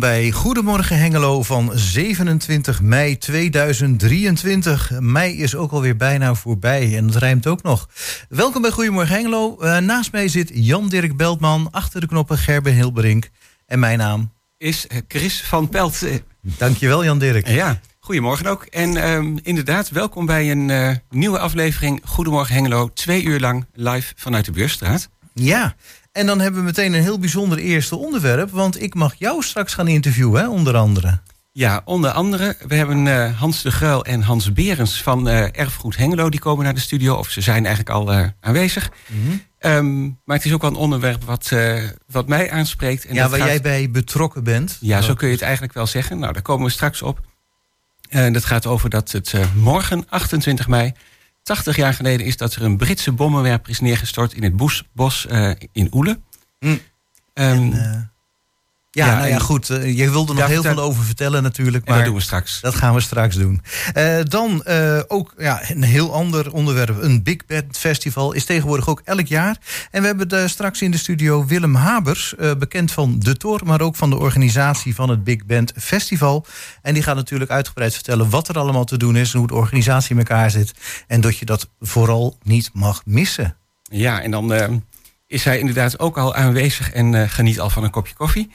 welkom bij Goedemorgen Hengelo van 27 mei 2023. Mei is ook alweer bijna voorbij en het rijmt ook nog. Welkom bij Goedemorgen Hengelo. Uh, naast mij zit Jan-Dirk Beltman, achter de knoppen Gerben Hilberink. En mijn naam is Chris van Pelt. Dankjewel Jan-Dirk. Ja, goedemorgen ook. En um, inderdaad, welkom bij een uh, nieuwe aflevering Goedemorgen Hengelo. Twee uur lang live vanuit de Beurstraat. Ja, en dan hebben we meteen een heel bijzonder eerste onderwerp. Want ik mag jou straks gaan interviewen, hè, onder andere. Ja, onder andere. We hebben uh, Hans de Gruil en Hans Berens van uh, Erfgoed Hengelo. Die komen naar de studio, of ze zijn eigenlijk al uh, aanwezig. Mm -hmm. um, maar het is ook wel een onderwerp wat, wat mij aanspreekt. En ja, waar gaat... jij bij betrokken bent. Ja, zo kun je het eigenlijk wel zeggen. Nou, daar komen we straks op. dat gaat over dat het morgen, 28 mei... 80 jaar geleden is dat er een Britse bommenwerper is neergestort in het bos uh, in Oele. Mm. Um, en, uh, ja, ja, nou ja, goed. Uh, je wilde er nog heel veel over vertellen natuurlijk. Maar dat doen we straks. Dat gaan we straks doen. Uh, dan uh, ook ja, een heel ander onderwerp. Een Big Band Festival is tegenwoordig ook elk jaar. En we hebben de, straks in de studio Willem Habers. bekend van De Tor, maar ook van de organisatie van het Big Band Festival. En die gaat natuurlijk uitgebreid vertellen wat er allemaal te doen is. En hoe de organisatie in elkaar zit. En dat je dat vooral niet mag missen. Ja, en dan is hij inderdaad ook al aanwezig en geniet al van een kopje koffie.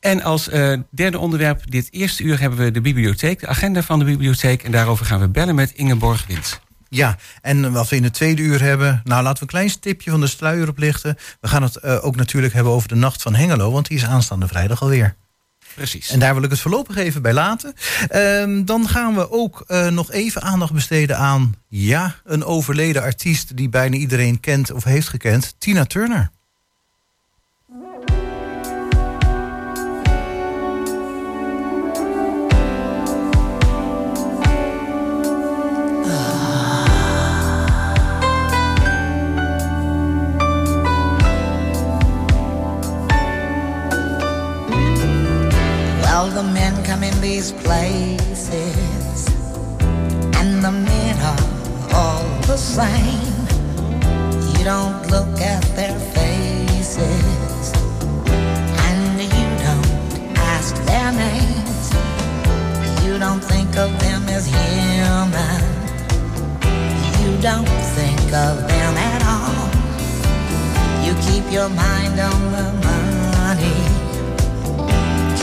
En als uh, derde onderwerp dit eerste uur hebben we de bibliotheek, de agenda van de bibliotheek. En daarover gaan we bellen met Ingeborg Wint. Ja, en wat we in het tweede uur hebben... nou, laten we een klein stipje van de sluier oplichten. We gaan het uh, ook natuurlijk hebben over de Nacht van Hengelo... want die is aanstaande vrijdag alweer. Precies. En daar wil ik het voorlopig even bij laten. Uh, dan gaan we ook uh, nog even aandacht besteden aan... ja, een overleden artiest die bijna iedereen kent of heeft gekend. Tina Turner. All the men come in these places, and the men are all the same. You don't look at their faces, and you don't ask their names. You don't think of them as human. You don't think of them at all. You keep your mind on the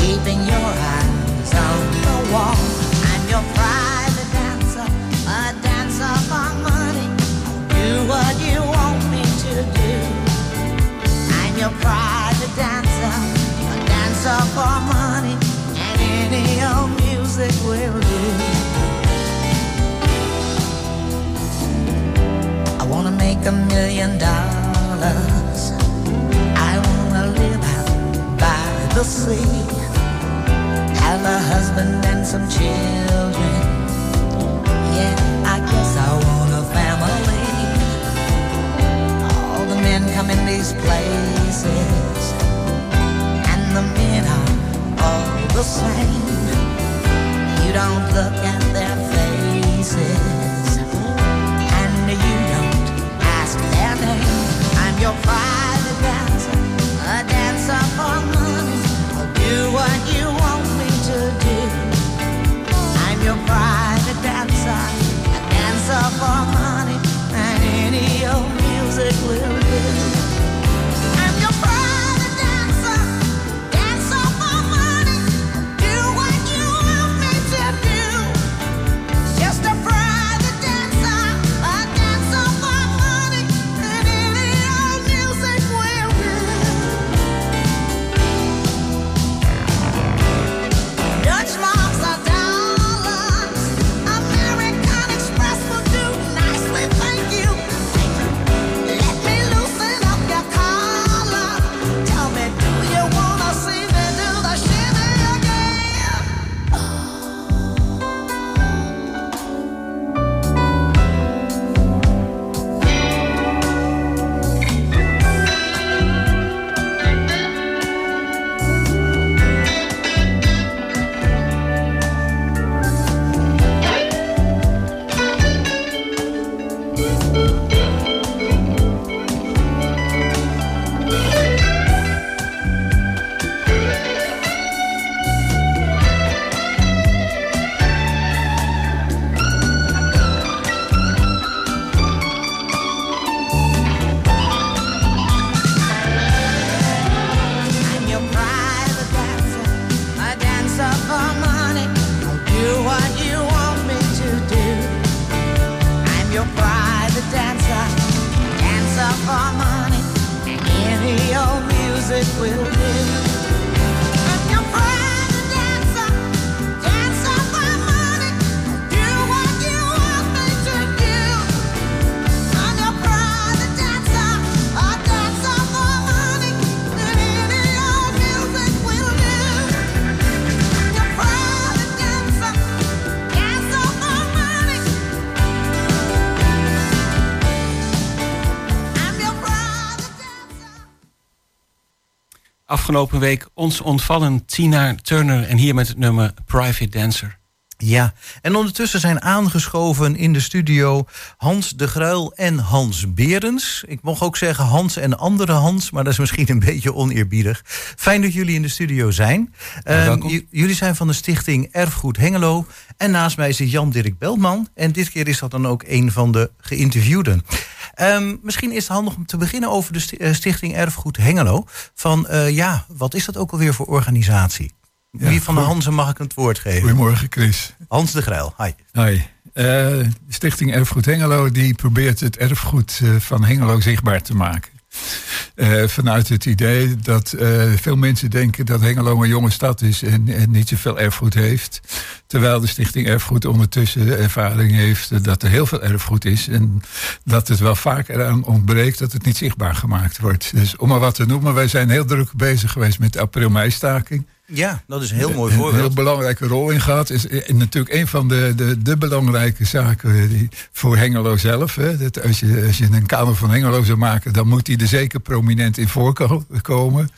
keeping your eyes on the wall. I'm your private dancer, a dancer for money. Do what you want me to do. I'm your private dancer, a dancer for money, and any old music will do. I wanna make a million dollars. I wanna live out by the sea husband and some children. Yeah, I guess I want a family. All the men come in these places, and the men are all the same. You don't look at their faces, and you don't ask their name. I'm your private afgelopen week ons ontvallen Tina Turner en hier met het nummer Private Dancer. Ja, en ondertussen zijn aangeschoven in de studio Hans de Gruil en Hans Berens. Ik mocht ook zeggen Hans en andere Hans, maar dat is misschien een beetje oneerbiedig. Fijn dat jullie in de studio zijn. Um, jullie zijn van de stichting Erfgoed Hengelo. En naast mij zit Jan-Dirk Beltman. En dit keer is dat dan ook een van de geïnterviewden. Um, misschien is het handig om te beginnen over de eh, stichting Erfgoed Hengelo. Van uh, ja, wat is dat ook alweer voor organisatie? Wie van de Hansen mag ik het woord geven? Goedemorgen, Chris. Hans de Gruil, hi. Hi. Uh, de Stichting Erfgoed Hengelo die probeert het erfgoed van Hengelo zichtbaar te maken. Uh, vanuit het idee dat veel mensen denken dat Hengelo een jonge stad is en, en, niet zoveel erfgoed heeft. Terwijl de Stichting Erfgoed ondertussen ervaring heeft dat er heel veel erfgoed is. En dat het wel vaak eraan ontbreekt dat het niet zichtbaar gemaakt wordt. Dus om maar wat te noemen, wij zijn heel druk bezig geweest met de april-mei-staking. Ja, dat is een heel mooi voorbeeld. Een heel belangrijke rol in gehad. Is natuurlijk een van de, de, de belangrijke zaken die, voor Hengelo zelf. Hè. Dat als, je, als je een Kamer van Hengelo zou maken, dan moet die er zeker prominent in voorkomen.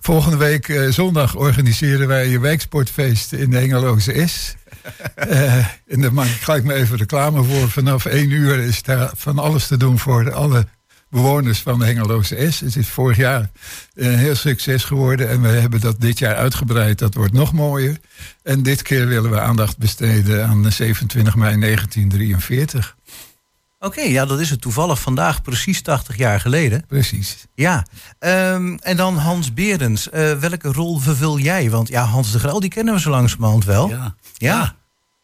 Volgende week uh, zondag organiseren wij een wijksportfeest in de Hengeloze S. uh, en daar maak ik gelijk me even reclame voor. Vanaf één uur is daar van alles te doen voor alle bewoners van de Hengeloze S. Het is vorig jaar een heel succes geworden en we hebben dat dit jaar uitgebreid. Dat wordt nog mooier. En dit keer willen we aandacht besteden aan 27 mei 1943. Oké, okay, ja, dat is het toevallig vandaag precies 80 jaar geleden. Precies. Ja, um, en dan Hans Berens. Uh, welke rol vervul jij? Want ja, Hans de Grel, die kennen we zo langzamerhand wel. Ja. ja.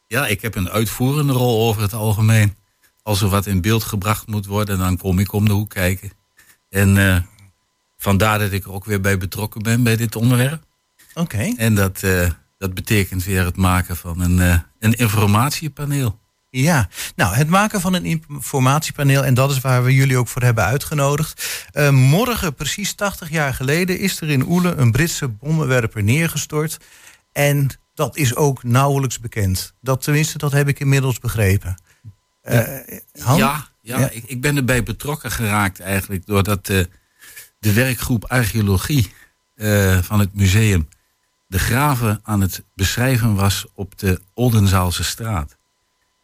Ja, ik heb een uitvoerende rol over het algemeen als er wat in beeld gebracht moet worden, dan kom ik om de hoek kijken. En uh, vandaar dat ik er ook weer bij betrokken ben bij dit onderwerp. Oké. En dat, uh, dat betekent weer het maken van een, uh, een informatiepaneel. Ja, nou, het maken van een informatiepaneel, en dat is waar we jullie ook voor hebben uitgenodigd. Uh, morgen, precies 80 jaar geleden, is er in Oelen een Britse bommenwerper neergestort. En dat is ook nauwelijks bekend. Dat, tenminste, dat heb ik inmiddels begrepen. Uh, ja, ja, Ik, ik, ben erbij betrokken geraakt eigenlijk doordat uh, de werkgroep archeologie uh, van het museum de graven aan het beschrijven was op de Oldenzaalse straat.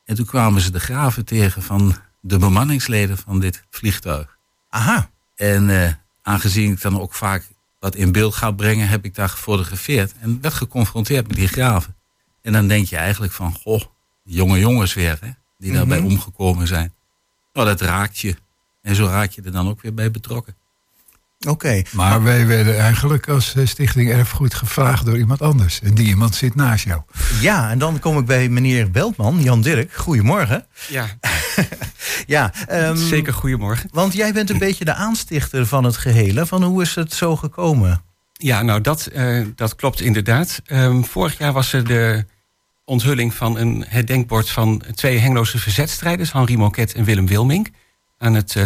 En toen kwamen ze de graven tegen van de bemanningsleden van dit vliegtuig. Aha. En aangezien ik dan ook vaak wat in beeld ga brengen, heb ik daar gefotografeerd en werd geconfronteerd met die graven. En dan denk je eigenlijk van, goh, jonge jongens weer, hè die daarbij mhm. omgekomen zijn. Nou, dat raakt je. En zo raak je er dan ook weer bij betrokken. Oké. Maar wij werden eigenlijk als eh, Stichting Erfgoed gevraagd door iemand anders. En die iemand zit naast jou. Ja, en dan kom ik bij meneer Beltman, Jan Dirk. Goedemorgen. Ja. ja um, Zeker goedemorgen. Want jij bent een beetje de aanstichter van het gehele. Van hoe is het zo gekomen? Ja, nou dat, uh, dat klopt inderdaad. Um, vorig jaar was er de onthulling van een herdenkbord van twee Hengloze verzetstrijders, Henri Moquet en Willem Wilming, aan het uh,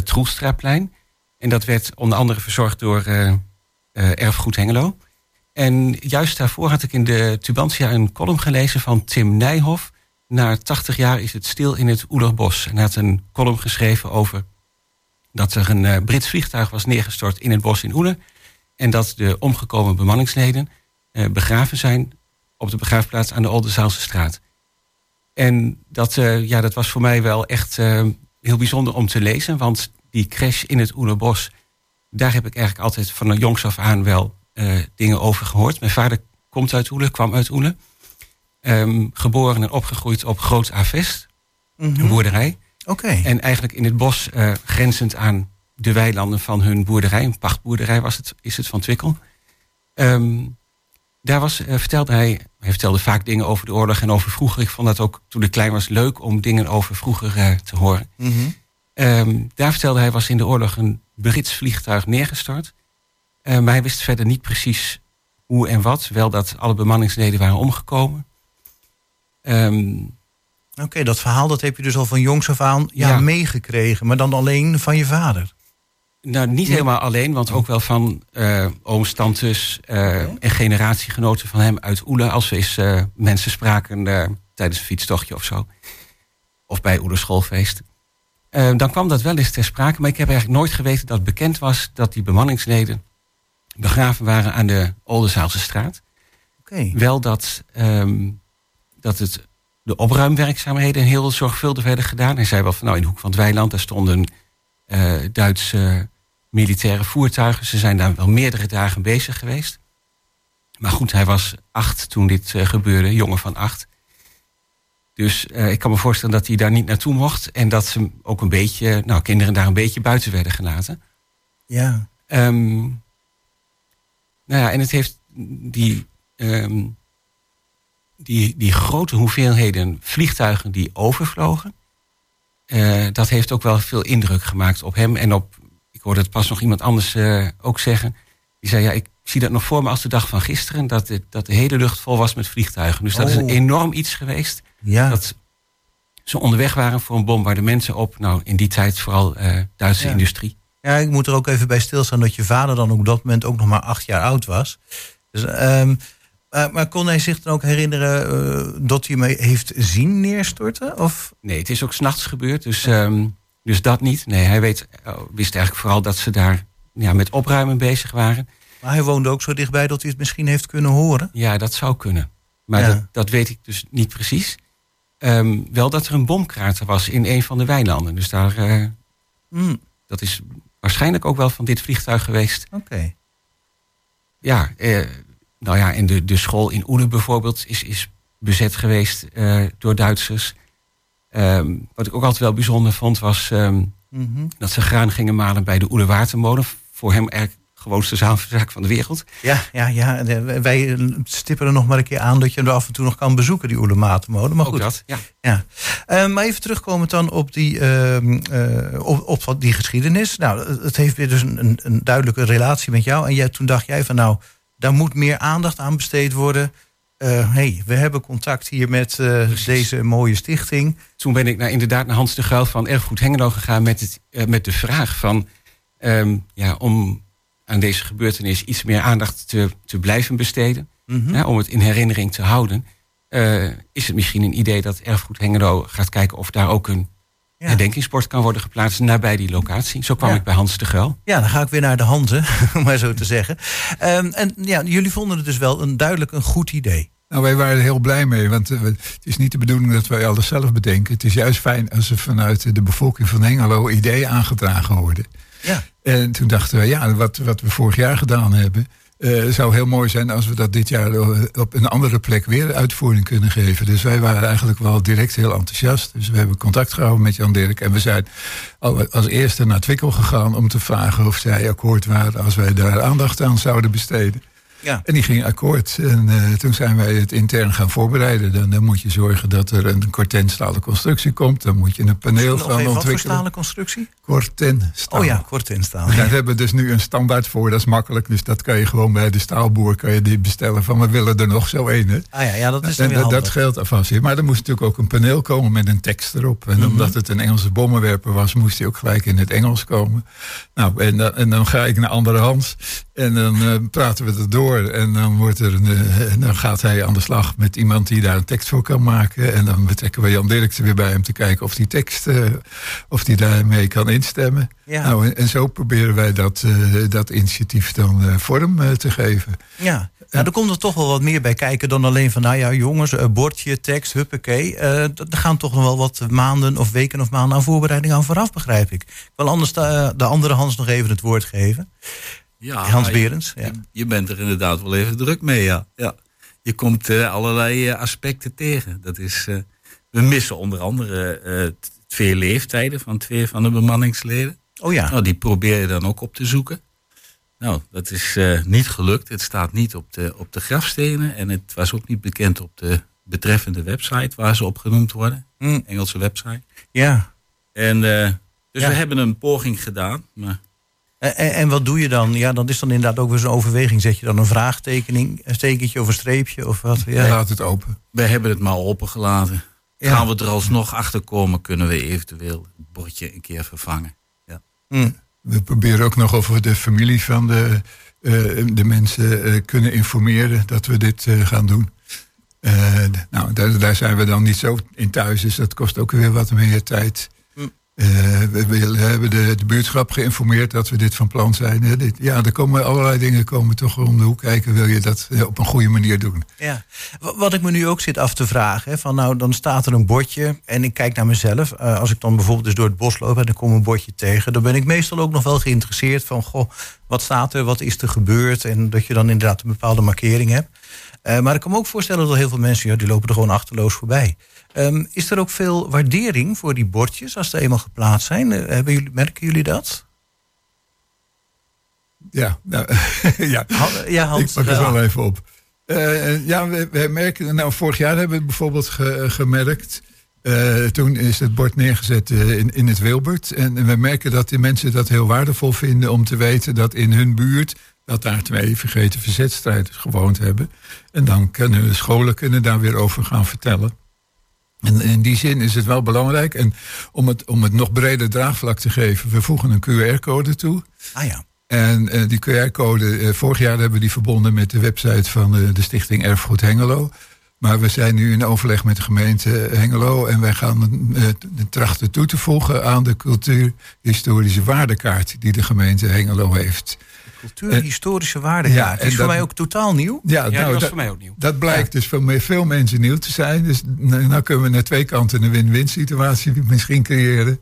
En dat werd onder andere verzorgd door uh, uh, Erfgoed Hengelo. En juist daarvoor had ik in de Tubantia een column gelezen van Tim Nijhoff. Na 80 jaar is het stil in het Oelerbos. En hij had een column geschreven over dat er een Brits vliegtuig was neergestort in het bos in Oele. En dat de omgekomen bemanningsleden begraven zijn op de begraafplaats aan de Oldenzaalse straat. En dat, uh, ja, dat was voor mij wel echt uh, heel bijzonder om te lezen. Want die crash in het Oelerbos, daar heb ik eigenlijk altijd van een jongs af aan wel uh, dingen over gehoord. Mijn vader komt uit Oele, kwam uit Oele. Um, geboren en opgegroeid op Groot Avest, mm -hmm. een boerderij. Oké. Okay. En eigenlijk in het bos grenzend aan de weilanden van hun boerderij. Een pachtboerderij was het, is het van Twikkel. Um, daar was, vertelde hij, hij vertelde vaak dingen over de oorlog en over vroeger. Ik vond dat ook toen ik klein was leuk om dingen over vroeger uh, te horen. Mm -hmm. um, daar vertelde hij, was in de oorlog een Brits vliegtuig neergestort. Uh, maar hij wist verder niet precies hoe en wat. Wel dat alle bemanningsleden waren omgekomen. Um, Oké, okay, dat verhaal dat heb je dus al van jongs af aan ja, ja. meegekregen. Maar dan alleen van je vader. Nou, niet helemaal alleen, want ook wel van uh, ooms, tantes uh, en generatiegenoten van hem uit Oele. Als we eens uh, mensen spraken tijdens een fietstochtje of zo. Of bij Oele schoolfeest. dan kwam dat wel eens ter sprake, maar ik heb eigenlijk nooit geweten dat bekend was dat die bemanningsleden begraven waren aan de Oldenzaalse straat. Wel dat, ehm, dat het de opruimwerkzaamheden heel zorgvuldig werden gedaan. Hij zei wel van nou in de hoek van het weiland, daar stonden eh, Duitse militaire voertuigen. Ze zijn daar wel meerdere dagen bezig geweest. Maar goed, hij was acht toen dit eh, gebeurde, jongen van acht. Dus eh, ik kan me voorstellen dat hij daar niet naartoe mocht. En dat ze ook een beetje, nou, kinderen daar een beetje buiten werden gelaten. Ja. Ehm, nou ja, en het heeft die, ehm, die, die grote hoeveelheden vliegtuigen die overvlogen. Eh, dat heeft ook wel veel indruk gemaakt op hem. En op, ik hoorde het pas nog iemand anders eh, ook zeggen. Die zei, ja, ik zie dat nog voor me als de dag van gisteren. Dat de, dat de hele lucht vol was met vliegtuigen. Dus dat is een Oh. enorm iets geweest. Ja. Dat ze onderweg waren voor een bombardementen op, nou in die tijd vooral eh, Duitse Ja. industrie. Ja, ik moet er ook even bij stilstaan dat je vader dan op dat moment ook nog maar acht jaar oud was. Dus, ehm, maar, maar kon hij zich dan ook herinneren eh, dat hij me heeft zien neerstorten? Of? Nee, het is ook s'nachts gebeurd, dus, ehm, dus dat niet. Nee, hij weet, oh, wist eigenlijk vooral dat ze daar ja, met opruimen bezig waren. Maar hij woonde ook zo dichtbij dat hij het misschien heeft kunnen horen. Ja, dat zou kunnen. Maar Ja. dat, dat weet ik dus niet precies. Ehm, wel dat er een bomkrater was in een van de weilanden. Dus daar, eh, Hmm, dat is waarschijnlijk ook wel van dit vliegtuig geweest. Oké. Ja, eh, nou ja, en de, de school in Oele bijvoorbeeld is, is bezet geweest eh, door Duitsers. Ehm, wat ik ook altijd wel bijzonder vond was ehm, Mhm. dat ze graan gingen malen bij de Oele Watermolen. Voor hem eigenlijk de gewoonste zaak van de wereld. Ja, ja, ja. Wij stippen er nog maar een keer aan dat je er af en toe nog kan bezoeken, die Oelematenmolen. Maar Ook goed. dat, ja. Ja. Eh, maar even terugkomend dan op die, ehm, eh, op, op die geschiedenis. Nou, het- heeft weer dus een, een, een duidelijke relatie met jou. En jij, toen dacht jij van nou, daar moet meer aandacht aan besteed worden. Eh hey, we hebben contact hier met eh, deze mooie stichting. Toen ben ik naar, inderdaad naar Hans de Gruil van Erfgoed Hengelo gegaan met, het, eh, met de vraag van, ehm, ja, om aan deze gebeurtenis iets meer aandacht te, te blijven besteden. Mhm. om het in herinnering te houden. is het misschien een idee dat Erfgoed Hengelo gaat kijken of daar ook een. Herdenkingsbord kan worden geplaatst nabij die locatie. Zo kwam Ja. ik bij Hans de Gruil. Ja, dan ga ik weer naar de handen, om maar zo te zeggen. Ehm, en ja, jullie vonden het dus wel een duidelijk een goed idee. Nou, wij waren er heel blij mee, want eh, het is niet de bedoeling dat wij alles zelf bedenken. Het is juist fijn als er vanuit de bevolking van Hengelo ideeën aangedragen worden. Ja. En toen dachten we, ja, wat, wat we vorig jaar gedaan hebben, eh, zou heel mooi zijn als we dat dit jaar eh, op een andere plek weer uitvoering kunnen geven. Dus wij waren eigenlijk wel direct heel enthousiast. Dus we hebben contact gehouden met Jan Dirk en we zijn al- als eerste naar Twikkel gegaan om te vragen of zij akkoord waren als wij daar aandacht aan zouden besteden. Ja. En die ging akkoord. En eh, toen zijn wij het intern gaan voorbereiden. Dan, dan moet je zorgen dat er een kortenstalen constructie komt. Dan moet je een paneel Nog gaan even wat voor ontwikkelen. stalen constructie? Kortenstaal. Oh ja, kort instaan. Daar hebben we dus nu een standaard voor. Dat is makkelijk. Dus dat kan je gewoon bij de staalboer kan je die bestellen. Van we willen er nog zo een. Hè. Ah ja, ja dat is dan En weer dat, geldt alvast. Maar er moest natuurlijk ook een paneel komen met een tekst erop. En Mhm. omdat het een Engelse bommenwerper was, moest hij ook gelijk in het Engels komen. Nou, en, dan- en dan ga ik naar andere Hans. En dan eh, praten we het door. En dan, wordt er een, eh, dan gaat hij aan de slag met iemand die daar een tekst voor kan maken. En dan betrekken we Jan Dirksen weer bij hem te kijken of die tekst, eh, of die daarmee kan instemmen. Ja. Nou, en, en zo proberen wij dat, eh, dat initiatief dan vorm te geven. Ja, nou, er komt er toch wel wat meer bij kijken dan alleen van, nou ja, jongens, bordje, tekst, huppakee. D- er gaan toch nog wel wat maanden of weken of maanden aan voorbereiding aan vooraf, begrijp ik. Ik wil anders de, de andere Hans nog even het woord geven. Ja, Hans Berends. Ja. Je, je bent er inderdaad wel even druk mee, ja. ja. Je komt eh, allerlei eh, aspecten tegen. Dat is, eh, we missen onder andere twee leeftijden van twee van de bemanningsleden. Oh ja, Nou, die probeer je dan ook op te zoeken. Nou, dat is niet gelukt. Het staat niet op de, op de grafstenen. En het was ook niet bekend op de betreffende website waar ze op genoemd worden. Hm, Engelse website. ja. En dus Ja. we hebben een poging gedaan. Maar En, en, wat doe je dan? Ja, dat is dan inderdaad ook weer zo'n overweging. Zet je dan een vraagtekening, een tekentje of een streepje of wat? Ja, Laat het open. we hebben het maar opengelaten. Ja. Gaan we er alsnog achter komen, kunnen we eventueel het bordje een keer vervangen. Ja. Hm. We proberen ook nog of we de familie van de, eh, de mensen eh, kunnen informeren dat we dit eh, gaan doen. Eh, nou, daar, daar zijn we dan niet zo in thuis, dus dat kost ook weer wat meer tijd. Hm. we, we, hebben de, de, buurtschap geïnformeerd dat we dit van plan zijn. Dit, ja, er komen allerlei dingen komen toch om de hoek kijken. Wil je dat op een goede manier doen? Ja, wat ik me nu ook zit af te vragen. van nou, dan staat er een bordje en ik kijk naar mezelf. als ik dan bijvoorbeeld dus door het bos loop en dan kom een bordje tegen. Dan ben ik meestal ook nog wel geïnteresseerd van, goh, wat staat er, wat is er gebeurd? En dat je dan inderdaad een bepaalde markering hebt. Uh, maar ik kan me ook voorstellen dat heel veel mensen, ja, die lopen er gewoon achterloos voorbij. Um, is er ook veel waardering voor die bordjes als ze eenmaal geplaatst zijn? Uh, hebben jullie, merken jullie dat? Ja, nou, ja. ja Hans, ik pak het wel even op. Uh, ja, we, we, merken, nou, vorig jaar hebben we bijvoorbeeld ge, gemerkt. Uh, toen is het bord neergezet in, in het Wilbert. En, en, we merken dat die mensen dat heel waardevol vinden om te weten dat in hun buurt dat daar twee vergeten verzetstrijders gewoond hebben. En dan kunnen de scholen kunnen daar weer over gaan vertellen. En in die zin is het wel belangrijk. En om het, om het nog breder draagvlak te geven, we voegen een QR-code toe. Ah ja. En uh, die QR-code, vorig jaar hebben we die verbonden met de website van de Stichting Erfgoed Hengelo. Maar we zijn nu in overleg met de gemeente Hengelo en wij gaan trachten toe te voegen aan de cultuurhistorische waardekaart die de gemeente Hengelo heeft. Cultuurhistorische waarde. Ja, dat is voor mij ook totaal nieuw. Ja, nou, dat was voor mij ook nieuw. Dat blijkt dus voor veel mensen nieuw te zijn. Dus nou, nou kunnen we naar twee kanten een win-win situatie misschien creëren.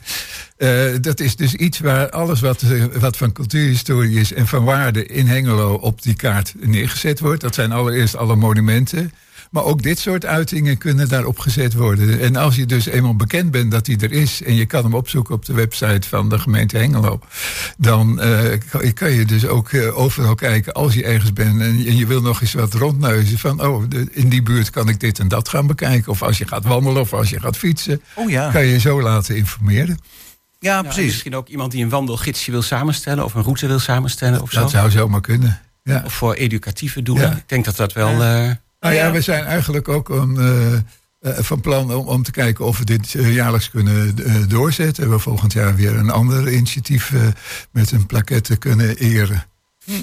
Uh, dat is dus iets waar alles wat, wat van cultuurhistorie is en van waarde in Hengelo op die kaart neergezet wordt. Dat zijn allereerst alle monumenten. Maar ook dit soort uitingen kunnen daarop gezet worden. En als je dus eenmaal bekend bent dat hij er is en je kan hem opzoeken op de website van de gemeente Hengelo, dan uh, kan je dus ook uh, overal kijken als je ergens bent en, en, je wil nog eens wat rondneuzen van, oh, de, in die buurt kan ik dit en dat gaan bekijken. Of als je gaat wandelen of als je gaat fietsen, oh ja. kan je je zo laten informeren. Ja, precies. misschien ook iemand die een wandelgidsje wil samenstellen of een route wil samenstellen of zo. Dat zou zomaar kunnen. Ja. Of voor educatieve doelen. Ik denk dat dat wel. Uh, nou ja, we zijn eigenlijk ook om, uh, van plan om, om te kijken of we dit uh, jaarlijks kunnen doorzetten. We volgend jaar weer een ander initiatief met een plaquette kunnen eren.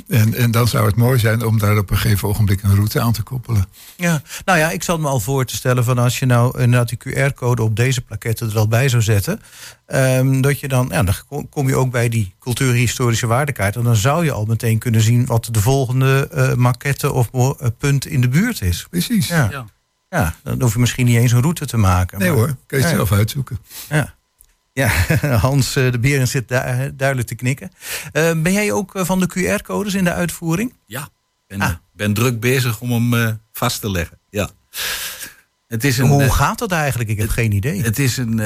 En, en dan zou het mooi zijn om daar op een gegeven ogenblik een route aan te koppelen. Ja, nou ja, ik zat me al voor te stellen van als je nou inderdaad die QR-code op deze plaquette er al bij zou zetten. Um, dat je dan, ja, dan kom je ook bij die cultuurhistorische waardekaart. En dan zou je al meteen kunnen zien wat de volgende uh, maquette of uh, punt in de buurt is. Precies. Ja. ja. ja. dan hoef je misschien niet eens een route te maken. Nee hoor, kan je het zelf uitzoeken. Ja. Ja, Hans eh, de Beren zit duidelijk te knikken. Uh, ben jij ook van de QR-codes in de uitvoering? Ja, ik ben, ah. ben druk bezig om hem vast te leggen. Ja. Het is een, Hoe gaat dat eigenlijk? Ik heb geen idee. Het is een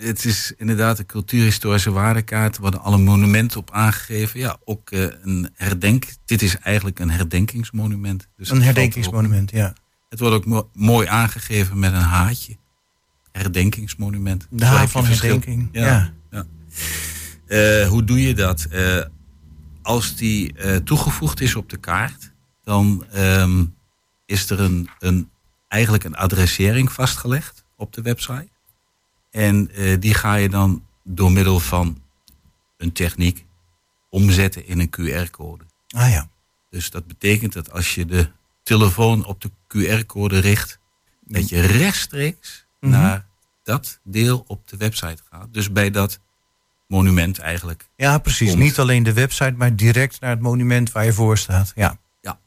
het is inderdaad een cultuurhistorische waardekaart. Er worden alle monumenten op aangegeven. Ja, ook uh, een herdenk. Dit is eigenlijk een herdenkingsmonument. Dus een herdenkingsmonument, ja. Het wordt ook mo mooi aangegeven met een haatje. Herdenkingsmonument. De haat van herdenking, ja. ja. Uh, hoe doe je dat? Uh, als die toegevoegd is op de kaart, dan um, is er een, een, eigenlijk een adressering vastgelegd op de website. En die ga je dan door middel van een techniek omzetten in een QR-code. Ah ja. Dus dat betekent dat als je de telefoon op de QR-code richt, dat je rechtstreeks mm -hmm. naar dat deel op de website gaat. Dus bij dat monument eigenlijk. Ja, precies. Komt. Niet alleen de website, maar direct naar het monument waar je voor staat. Ja. ja.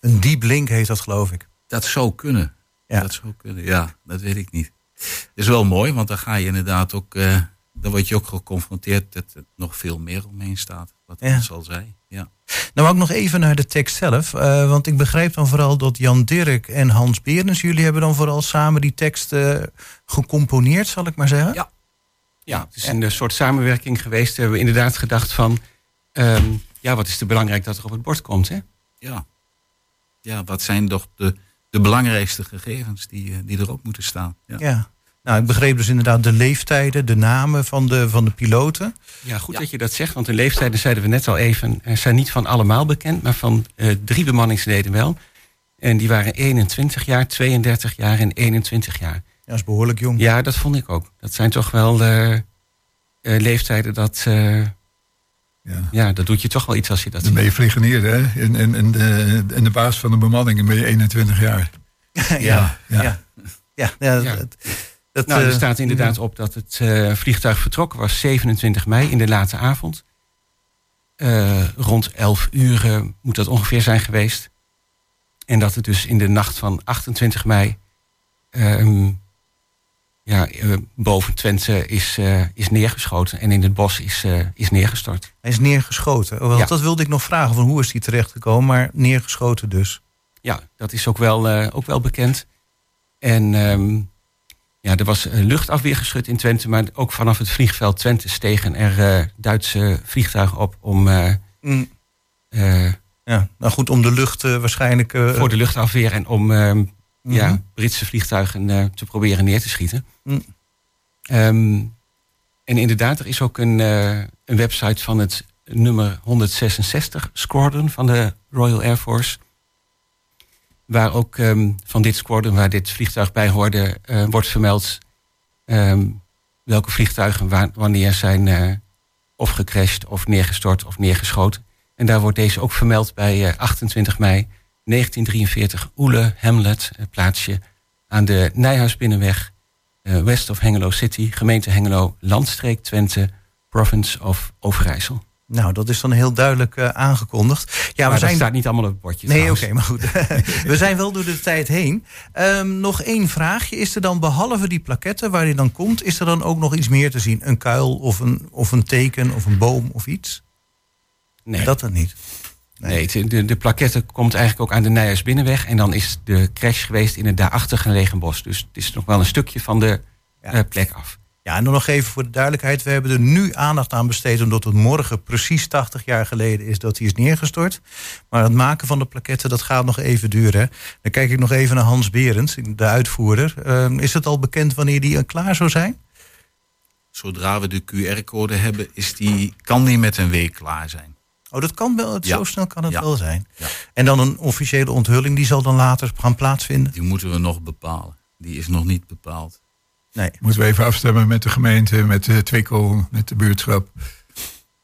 Een deep link heet dat, geloof ik. Dat zou kunnen. Ja. Dat zou kunnen. Ja, dat weet ik niet is wel mooi, want dan ga je inderdaad ook, uh, dan word je ook geconfronteerd dat er nog veel meer omheen staat. Wat ja. Al zei. Ja. Nou, ook nog even naar de tekst zelf. Uh, want ik begrijp dan vooral dat Jan Dirk en Hans Berens, jullie hebben dan vooral samen die tekst uh, gecomponeerd, zal ik maar zeggen. Ja. Ja, het is een soort samenwerking geweest. We hebben we inderdaad gedacht van, um, ja, wat is te belangrijk dat er op het bord komt, hè? Ja. Ja, wat zijn toch de, de belangrijkste gegevens die, die erop moeten staan. Ja. ja. Nou, ik begreep dus inderdaad de leeftijden, de namen van de, van de piloten. Ja, goed dat je dat zegt, want de leeftijden zeiden we net al even, zijn niet van allemaal bekend, maar van uh, drie bemanningsleden wel. En die waren 21 jaar, 32 jaar en 21 jaar. Ja, dat is behoorlijk jong. Ja, dat vond ik ook. Dat zijn toch wel uh, uh, leeftijden dat. Ja. ja, dat doet je toch wel iets als je dat. Dan ben je vliegenier, hè? En, en, en, de, en de baas van de bemanning ben je 21 jaar. ja, ja. ja. ja. ja, ja. Dat, Dat, nou, er staat inderdaad op dat het vliegtuig vertrokken was 27 mei in de late avond. rond 11 uur moet dat ongeveer zijn geweest. En dat het dus in de nacht van 28 mei ehm, ja, boven Twente is, uh, is neergeschoten. En in het bos is, uh, is neergestort. Hij is neergeschoten. Oh, ja. Dat wilde ik nog vragen. Van hoe is hij terechtgekomen? Maar neergeschoten dus. Ja, dat is ook wel, ook wel bekend. En um, ja, er was luchtafweergeschut in Twente. Maar ook vanaf het vliegveld Twente stegen er Duitse vliegtuigen op om... Mm. ja, nou goed, om de lucht waarschijnlijk... voor de luchtafweer en om ehm, ja, mhm. Britse vliegtuigen te proberen neer te schieten. Mm. Um, en inderdaad, er is ook een, een website van het nummer 166 Squadron van de Royal Air Force. Waar ook um, van dit squadron, waar dit vliegtuig bij hoorde, uh, wordt vermeld um, welke vliegtuigen wanneer zijn uh, of gecrashed of neergestort of neergeschoten. En daar wordt deze ook vermeld bij 28 mei 1943 Oele Hamlet, plaatsje aan de Nijhuisbinnenweg, west of Hengelo City, gemeente Hengelo, landstreek Twente, province of Overijssel. Nou, dat is dan heel duidelijk uh, aangekondigd. Ja, maar we zijn... staat niet allemaal op het bordje. Nee, oké, maar goed. we zijn wel door de tijd heen. Um, nog één vraagje. Is er dan behalve die plaketten waar die dan komt, is er dan ook nog iets meer te zien? Een kuil of een, of een teken of een boom of iets? Nee. Dat dan niet. Nee, de, de plaquette komt eigenlijk ook aan de Nijers Binnenweg. En dan is de crash geweest in het daarachter gelegen bos. Dus het is nog wel een stukje van de eh, plek af. Ja, en nog even voor de duidelijkheid. We hebben er nu aandacht aan besteed... omdat het morgen precies 80 jaar geleden is dat hij is neergestort. Maar het maken van de plaquette, dat gaat nog even duren. Dan kijk ik nog even naar Hans Berends, de uitvoerder. Ehm, is het al bekend wanneer die klaar zou zijn? Zodra we de QR-code hebben, is die, kan die met een week klaar zijn. Oh, dat kan wel. Zo snel kan het wel zijn. Ja. En dan een officiële onthulling, die zal dan later gaan plaatsvinden? Die moeten we nog bepalen. Die is nog niet bepaald. Nee. Moeten we even afstemmen met de gemeente, met de Twikkel, met de buurtschap.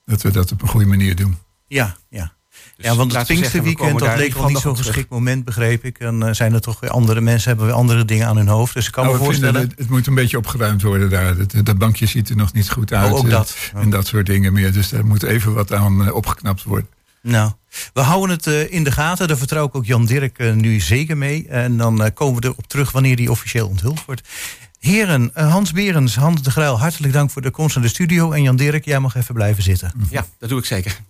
Dat we dat op een goede manier doen. Ja, ja. Dus ja, want het Pinksterweekend, dat leek wel niet zo'n geschikt moment, begreep ik. En uh, zijn er toch weer andere mensen, hebben weer andere dingen aan hun hoofd. Dus ik kan nou, me voorstellen... Het, het, moet een beetje opgeruimd worden daar. Dat, bankje ziet er nog niet goed uit. Oh, ook dat. En dat soort dingen meer. Dus daar moet even wat aan uh, opgeknapt worden. Nou, we houden het uh, in de gaten. Daar vertrouw ik ook Jan Dirk uh, nu zeker mee. En dan uh, komen we erop terug wanneer die officieel onthuld wordt. Heren, Hans Berens, Hans de Gruil, hartelijk dank voor de komst naar de studio. En Jan Dirk, jij mag even blijven zitten. Ja, dat doe ik zeker.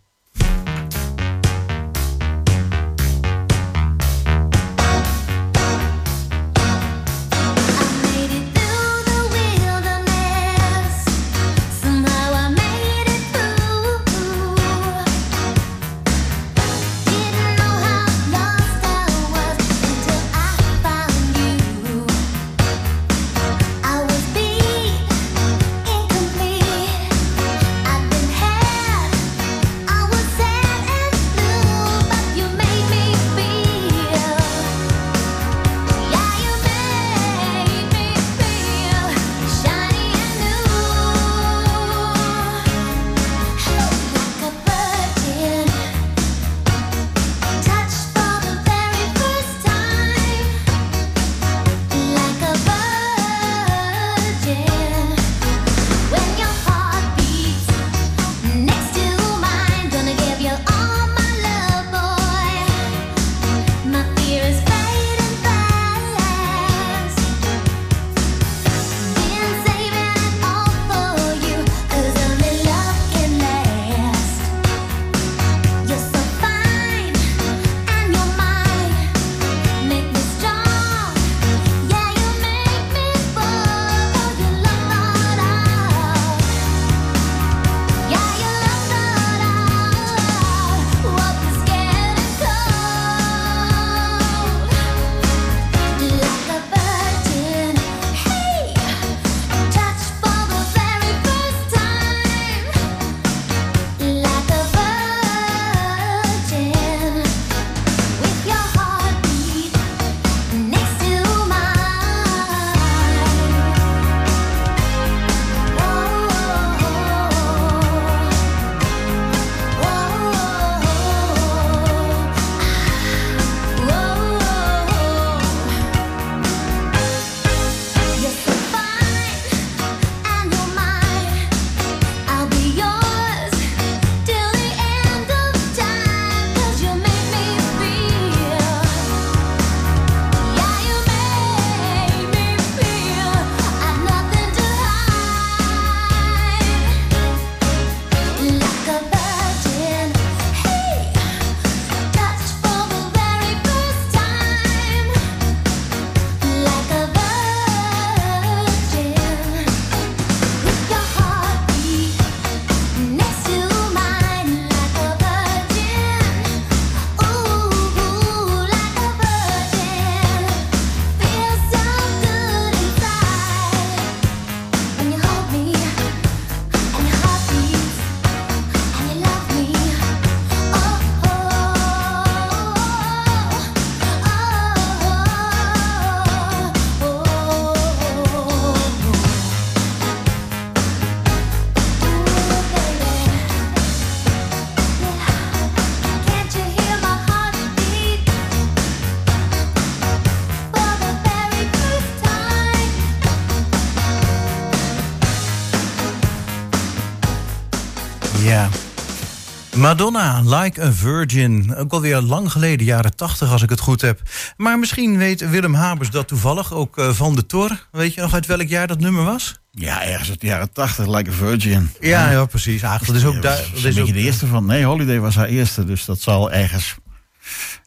Madonna, Like a Virgin. Ook alweer lang geleden, jaren 80 als ik het goed heb. Maar misschien weet Willem Habers dat toevallig ook uh, van de Tor. Weet je nog uit welk jaar dat nummer was? Ja, ergens uit de jaren 80, Like a Virgin. Ja, ja, precies. Eigenlijk, dat is ook, daar, dat is ook de eerste van. Nee, Holiday was haar eerste, dus dat zal ergens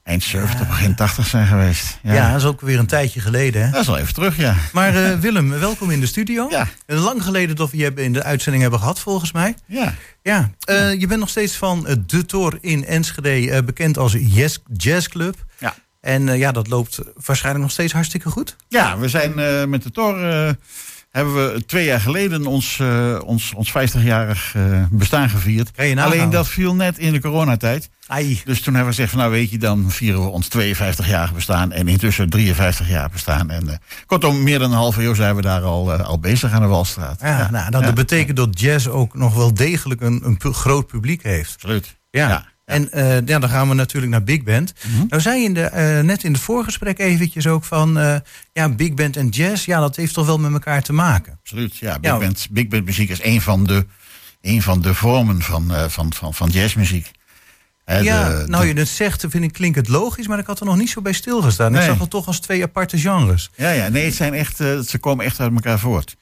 eind 70, begin 80 zijn geweest. Ja. ja. dat is ook weer een tijdje geleden. Hè? Dat is al even terug, ja. Maar uh, Willem, welkom in de studio. Ja. Lang geleden dat we je in de uitzending hebben gehad, volgens mij. Ja. Ja, uh, je bent nog steeds van De Tor in Enschede, uh, bekend als Yes Jazz Club. Ja. En ja, dat loopt waarschijnlijk nog steeds hartstikke goed. Ja, we zijn met De Tor hebben we twee jaar geleden ons, uh, ons, ons 50-jarig uh, bestaan gevierd. Alleen dat viel net in de coronatijd. Ai. Dus toen hebben we gezegd van nou weet je, dan vieren we ons 52-jarig bestaan. En intussen 53 jaar bestaan. En uh, kortom, meer dan een half eeuw zijn we daar al, al bezig aan de Walstraat. Ja, ja. Nou, dat ja. betekent dat jazz ook nog wel degelijk een, een groot publiek heeft. Absoluut. ja. En uh, ja, dan gaan we natuurlijk naar Big Band. Mm -hmm. Nou zei je in de, uh, net in het voorgesprek eventjes ook van... Uh, ja, Big Band en jazz, ja, dat heeft toch wel met elkaar te maken? Absoluut, ja. Big, ja. Band, Big Band muziek is een van de, een van de vormen van, van, van, van jazzmuziek. He, ja, de, nou de... je het zegt, vind ik, klinkt het logisch... maar ik had er nog niet zo bij stilgestaan. Nee. Ik zag het toch als twee aparte genres. Ja, ja nee, het zijn echt, ze komen echt uit elkaar voort.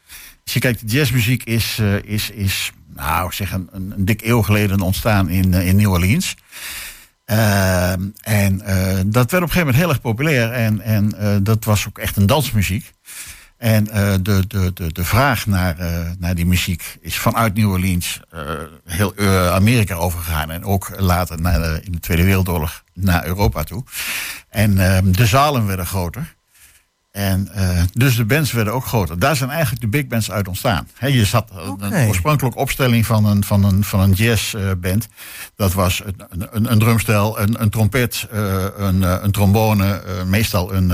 Als je kijkt, jazzmuziek is, is, is nou, zeg een, een, dik eeuw geleden ontstaan in, in New Orleans. Uh, en uh, dat werd op een gegeven moment heel erg populair. En, en uh, dat was ook echt een dansmuziek. En de, de, de, de vraag naar, naar die muziek is vanuit New Orleans heel Amerika overgegaan. En ook later naar in de Tweede Wereldoorlog naar Europa toe. En ehm, de zalen werden groter. En uh, dus de bands werden ook groter. Daar zijn eigenlijk de big bands uit ontstaan. He, je zat okay. een oorspronkelijke opstelling van een, van een, van een jazzband. dat was een, een, een drumstel, een, een trompet, uh, een, een trombone, uh, meestal een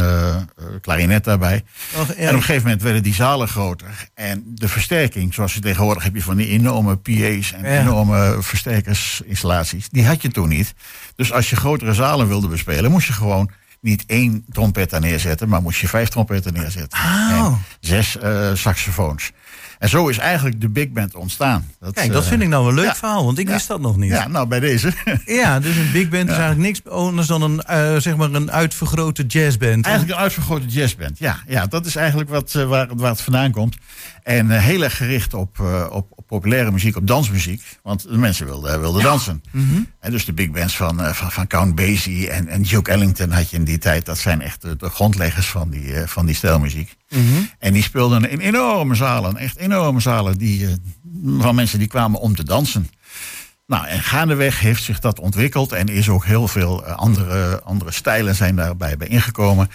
klarinet daarbij. Oh. En op een gegeven moment werden die zalen groter. En de versterking, zoals je tegenwoordig heb je van die enorme PA's en ja. enorme versterkersinstallaties. Die had je toen niet. Dus als je grotere zalen wilde bespelen, moest je gewoon niet één trompet daar neerzetten, maar moest je vijf trompetten neerzetten. Oh. En zes uh, saxofoons. En zo is eigenlijk de big band ontstaan. Dat, Kijk, dat vind ik nou een leuk ja, verhaal, want ik ja, wist dat nog niet. Ja, nou bij deze. ja, dus een big band is eigenlijk niks anders dan een, uh, zeg maar een uitvergrote jazzband. Eigenlijk een uitvergrote jazzband, ja. ja dat is eigenlijk wat, uh, waar, waar het vandaan komt. En uh, heel erg gericht op, op, op, populaire muziek, op dansmuziek. Want de mensen wilden, wilden ja. dansen. Mm -hmm. En dus de big bands van, van, van Count Basie en, en Duke Ellington had je in die tijd. Dat zijn echt de, de grondleggers van die, van die stijlmuziek. Mm -hmm. En die speelden in enorme zalen, echt enorme zalen, die, van mensen die kwamen om te dansen. Nou, en gaandeweg heeft zich dat ontwikkeld en is ook heel veel andere, andere stijlen zijn daarbij bij ingekomen.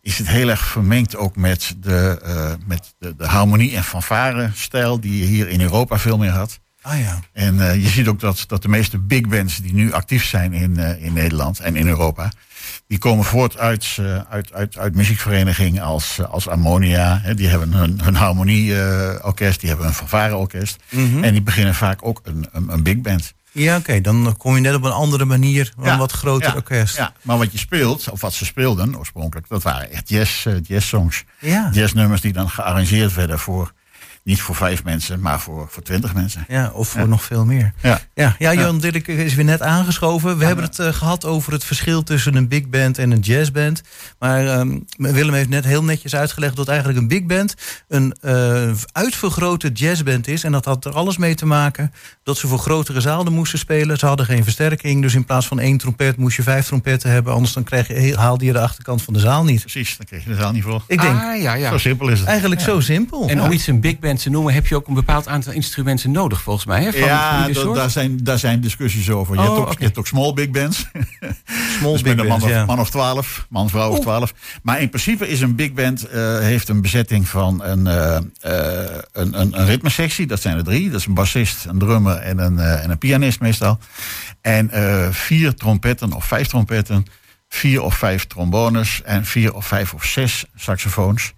Is het heel erg vermengd ook met de, uh, met de, de harmonie- en fanfare-stijl die je hier in Europa veel meer had. Ah ja. En uh, je ziet ook dat, dat de meeste big bands die nu actief zijn in, uh, in Nederland en in Europa, die komen voort uit, uh, uit, uit, uit muziekverenigingen als, als Ammonia. Hè, die hebben hun, hun harmonieorkest, die hebben een fanfareorkest. Mm -hmm. En die beginnen vaak ook een, een, een big band. Ja, oké. Okay. Dan kom je net op een andere manier, een ja, wat groter ja, orkest. Ja, maar wat je speelt, of wat ze speelden oorspronkelijk, dat waren echt jazz, uh, jazzsongs. Ja. Jazznummers die dan gearrangeerd werden voor niet voor vijf mensen, maar voor, voor twintig mensen. Ja, of voor ja. nog veel meer. Ja, ja, ja Jan Dirk is weer net aangeschoven. We ja, hebben het uh, gehad over het verschil tussen een big band en een jazzband. Maar um, Willem heeft net heel netjes uitgelegd dat eigenlijk een big band een uh, uitvergrote jazzband is. En dat had er alles mee te maken dat ze voor grotere zalen moesten spelen. Ze hadden geen versterking, dus in plaats van één trompet moest je vijf trompetten hebben. Anders dan krijg je, haalde je de achterkant van de zaal niet. Precies, dan kreeg je de zaal niet voor. Ik denk, ah, ja, ja. zo simpel is het. Eigenlijk zo simpel. En om iets een big band noemen, heb je ook een bepaald aantal instrumenten nodig, volgens mij. Hè, van, ja, van daar, zijn, daar zijn discussies over. Je, oh, hebt, ook, okay. je hebt ook small big bands. Small dus big met een man, bands, of, ja. man of twaalf, man, vrouw of twaalf. Maar in principe is een big band, uh, heeft een bezetting van een, uh, uh, een, een, een ritmesectie. Dat zijn er drie. Dat is een bassist, een drummer en een, en een pianist meestal. En vier trompetten of vijf trompetten. Vier of vijf trombones en vier of vijf of zes saxofoons.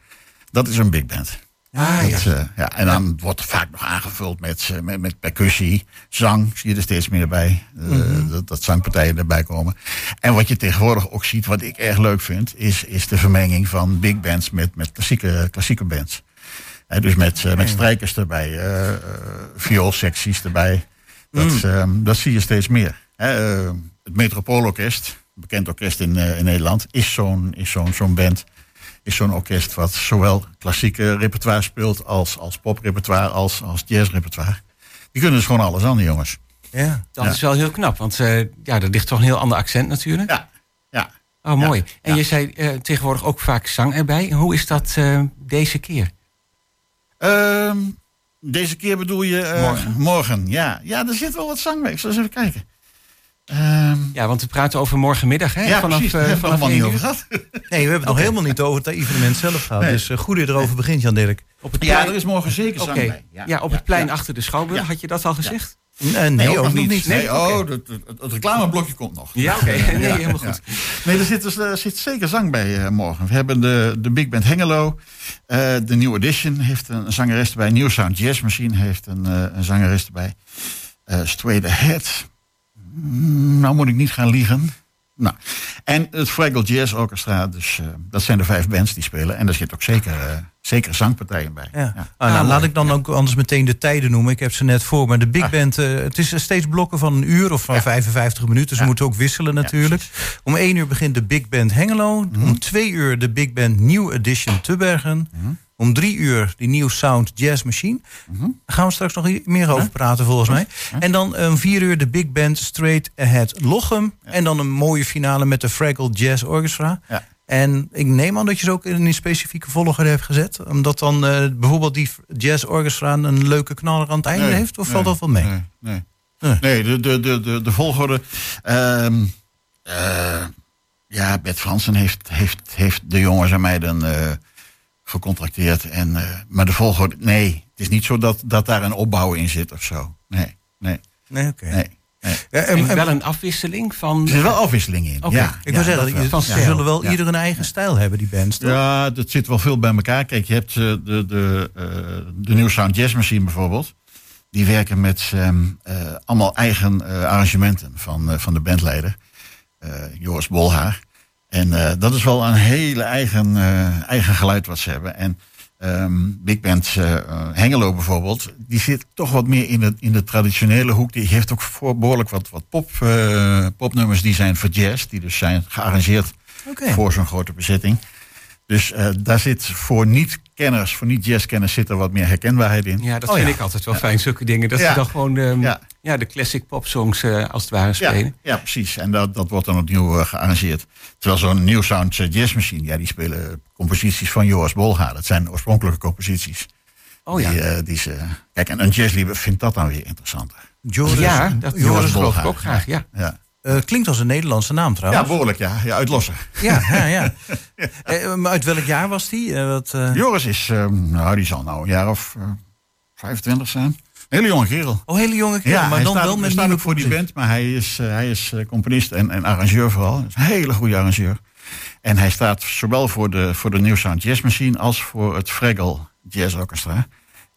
Dat is een big band. Ah, dat, ja. Uh, ja. En dan wordt het vaak nog aangevuld met, uh, met, met percussie, zang, zie je er steeds meer bij. Uh, mm -hmm. dat, dat zangpartijen erbij komen. En wat je tegenwoordig ook ziet, wat ik erg leuk vind, is, is de vermenging van big bands met, met klassieke, klassieke bands. dus met, met strijkers erbij, vioolsecties erbij. Dat, ehm, dat zie je steeds meer. Eh, het Metropoolorkest, bekend orkest in, eh, in Nederland, is zo'n is zo'n zo'n band. Is zo'n orkest wat zowel klassieke repertoire speelt als, als poprepertoire, als, als jazzrepertoire. Die kunnen dus gewoon alles aan, die jongens. Ja, dat Ja. is wel heel knap. Want eh ja, er ligt toch een heel ander accent natuurlijk. Ja, ja. Oh, mooi. En je zei eh, tegenwoordig ook vaak zang erbij. Hoe is dat eh, deze keer? Ehm, deze keer bedoel je... Morgen. Morgen, ja. Ja, er zit wel wat zang bij. Ik zal eens even kijken. Ehm, Ja, want we praten over morgenmiddag, hè? ja, vanaf, precies. eh, hebben we het vanaf allemaal niet over uur. gehad. Nee, we hebben het nog helemaal niet over het evenement zelf gehad. Nee. Dus eh, goed dat je erover begint, Jan Dirk. Op het Ja, er is morgen zeker zang bij. Ja, op het plein ja. achter de Schouwburg. Ja. Had je dat al gezegd? Nee, nee, ook nog niet. Nee, Nee, oh, het, het, het reclameblokje komt nog. Ja, oké. Nee, helemaal goed. Nee, er zit, dus, er zit zeker zang bij eh, morgen. We hebben de, de Big Band Hengelo. eh, de New Edition heeft een, zangeres erbij. New Sound Jazz Machine heeft een, eh, een zangeres erbij. Eh Straight Ahead. Nou moet ik niet gaan liegen. Nou, en het Fraggle Jazz Orchestra. Dus eh, dat zijn de vijf bands die spelen. En daar zit ook zeker, eh, zeker zangpartijen bij. Ja. Ja. Ah, nou, mooi. laat ik dan ook anders meteen de tijden noemen. Ik heb ze net voor. Maar de Big Ah. Band, eh, het is steeds blokken van een uur of van 55 minuten. Ze Ja. moeten ook wisselen natuurlijk. Om één uur begint de Big Band Hengelo. Mhm. Om twee uur de Big Band New Edition Tubbergen. Mhm. Om drie uur die New Sound Jazz Machine. Daar gaan we straks nog meer over praten volgens mij. En dan om vier uur de Big Band Straight Ahead Lochem. En dan een mooie finale met de Fraggle Jazz Orchestra. Ja. En ik neem aan dat je ze ook in een specifieke volgorde hebt gezet. Omdat dan eh, bijvoorbeeld die Jazz Orchestra een leuke knaller aan het einde Nee, heeft. Of nee, valt dat wel mee? Nee, nee. Nee. Nee, de, de, de, de, de volgorde. ehm, eh, ja, Bert Fransen heeft, heeft, heeft de jongens en meiden gecontracteerd. En, eh, maar de volgorde, nee. Het is niet zo dat, dat daar een opbouw in zit of zo. Nee, nee, Nee, oké. nee. nee. Ja, en- wel een afwisseling van... Er zit wel afwisseling in. Ja, ik ja, wil zeggen, dat ze zullen wel Ja. ieder een eigen stijl hebben, die bands. toch? Ja, dat zit wel veel bij elkaar. Kijk, je hebt eh, de, de, eh, de New Sound Jazz Machine bijvoorbeeld. Die werken met ehm, eh, allemaal eigen eh, arrangementen van, eh, van de bandleider. eh, Joris Bolhaar. En eh, dat is wel een hele eigen, eh, eigen geluid wat ze hebben. En ehm, Big Band eh, Hengelo bijvoorbeeld, die zit toch wat meer in de, in de traditionele hoek. Die heeft ook voor behoorlijk wat, wat pop, popnummers die zijn voor jazz. Die dus zijn gearrangeerd voor zo'n grote bezetting. Dus daar zit voor niet-kenners, voor niet-jazzkenners zit er wat meer herkenbaarheid in. Ja, dat Oh, vind ja. ik altijd wel fijn, zulke dingen. Dat Ja. ze dan gewoon ehm, Ja. ja. de classic popsongs eh, als het ware spelen. ja, precies. En dat, dat wordt dan opnieuw eh, gearrangeerd. Terwijl zo'n New Sound eh, Jazz Machine, ja, die spelen composities van Joris Bolga. Dat zijn oorspronkelijke composities. Oh ja. Die, die ze, kijk, en een jazzliefhebber vindt dat dan weer interessanter. Joris, ja, dat Joris Joris geloof ik Bolgaar. ook graag, ja. Ja, eh, klinkt als een Nederlandse naam ja trouwens. behoorlijk, ja. ja uit Losser. Ja, ja, ja. Eh, maar uit welk jaar was die? Eh, wat, eh, Joris is, eh, nou, die zal nou een jaar of eh, 25 zijn. Hele jonge kerel. Oh, hele jonge kerel, maar hij dan staat, wel met staat ook voor die band, maar hij is, eh, hij is eh, componist en, en arrangeur vooral. Is een hele goede arrangeur. En hij staat zowel voor de, voor de New Sound Jazz Machine als voor het Fraggle Jazz Orchestra.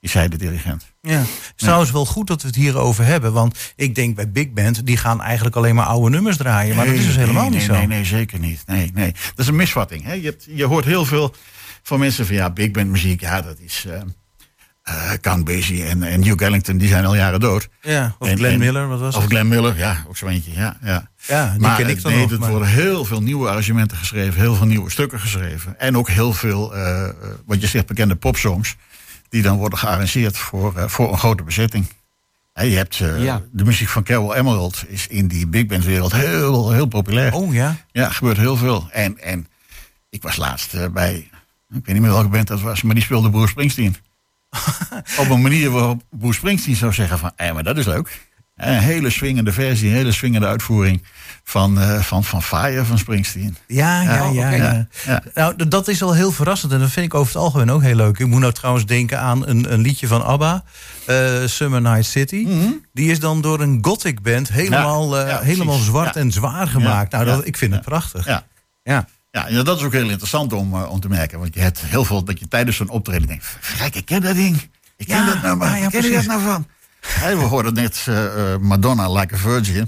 Hij de dirigent. Ja. Het is trouwens wel goed dat we het hierover hebben. Want ik denk bij Big Band, die gaan eigenlijk alleen maar oude nummers draaien. Maar dat is dus helemaal nee, niet nee, zo. Nee, nee, zeker niet. Nee, nee. Dat is een misvatting. Hè? Je, hebt, je hoort heel veel van mensen van ja, Big Band muziek, ja, dat is. eh eh, Count Basie en, en Hugh Ellington, die zijn al jaren dood. Ja, of En- Glenn en- Miller, wat was Of het? Glenn Miller, ja, ook zo eentje. Ja, ja. Ja, die maar ken ik dan nee, nog. er maar- worden heel veel nieuwe arrangementen geschreven, heel veel nieuwe stukken geschreven. En ook heel veel, eh, wat je zegt, bekende popsongs. Die dan worden gearrangeerd voor, eh, voor een grote bezetting. Je hebt eh, Ja. de muziek van Carol Emerald is in die big band wereld heel, heel populair. Oh ja. Ja, gebeurt heel veel. En, en ik was laatst eh, bij, ik weet niet meer welke band dat was, maar die speelde Bruce Springsteen. Op een manier waarop Bruce Springsteen zou zeggen van, eh, maar dat is leuk. Een hele swingende versie, een hele swingende uitvoering van, eh, van, van Fire van Springsteen. Ja, ja, Ja, ja. oké. ja. Ja. Nou, dat is al heel verrassend. En dat vind ik over het algemeen ook heel leuk. Ik moet nou trouwens denken aan een, een liedje van ABBA. eh, Summer Night City. Die is dan door een gothic band helemaal, eh, helemaal zwart en zwaar gemaakt. nou, dat, ik vind het prachtig. Ja. Ja. Ja, dat is ook heel interessant om, om te merken. Want je hebt heel veel dat je tijdens zo'n optreden denkt... Kijk, ik ken dat ding. Ik ken dat ja, Waar ken je dat nou van? We hoorden net eh, eh, Madonna Like a Virgin.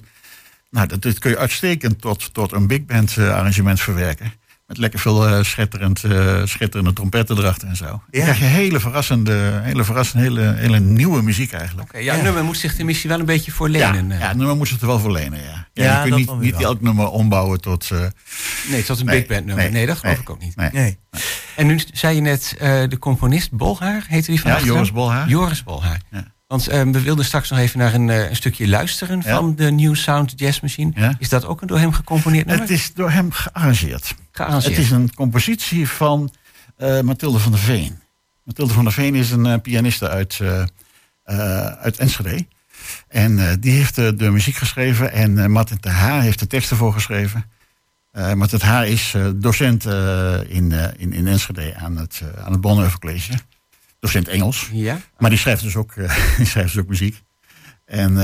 Nou, dat, dit kun je uitstekend tot, tot een big band eh, arrangement verwerken. Met lekker veel uh, schitterend, uh, schitterende trompetten erachter en zo. Ja. Dan krijg je hele verrassende, hele verrassende, hele, hele nieuwe muziek eigenlijk. Okay, ja, ja, nummer moet zich de missie wel een beetje voor lenen. Ja, ja nummer moet zich er wel voor lenen, ja. ja, je kunt niet, niet elk nummer ombouwen tot... Uh, nee, tot een big band nummer. Nee, nee dat geloof ik ook niet. Nee. En nu zei je net, de componist Bolhaar, heette die van Ja, Joris Bolhaar. Joris Bolhaar. Want we wilden straks nog even naar een, een stukje luisteren van de New Sound Jazz Machine. Is dat ook een door hem gecomponeerd nummer? Het is door hem gearrangeerd. Het is een compositie van uh, Mathilde van der Veen. Mathilde van der Veen is een uh, pianiste uit, uh, uit Enschede. En die heeft de muziek geschreven en Martin de Haar heeft de teksten voor geschreven. Martin de Haar is docent in, in, in Enschede aan het, aan het Bonhoeffer College. Docent Engels. Ja? Maar die schrijft dus ook, die schrijft dus ook muziek. En,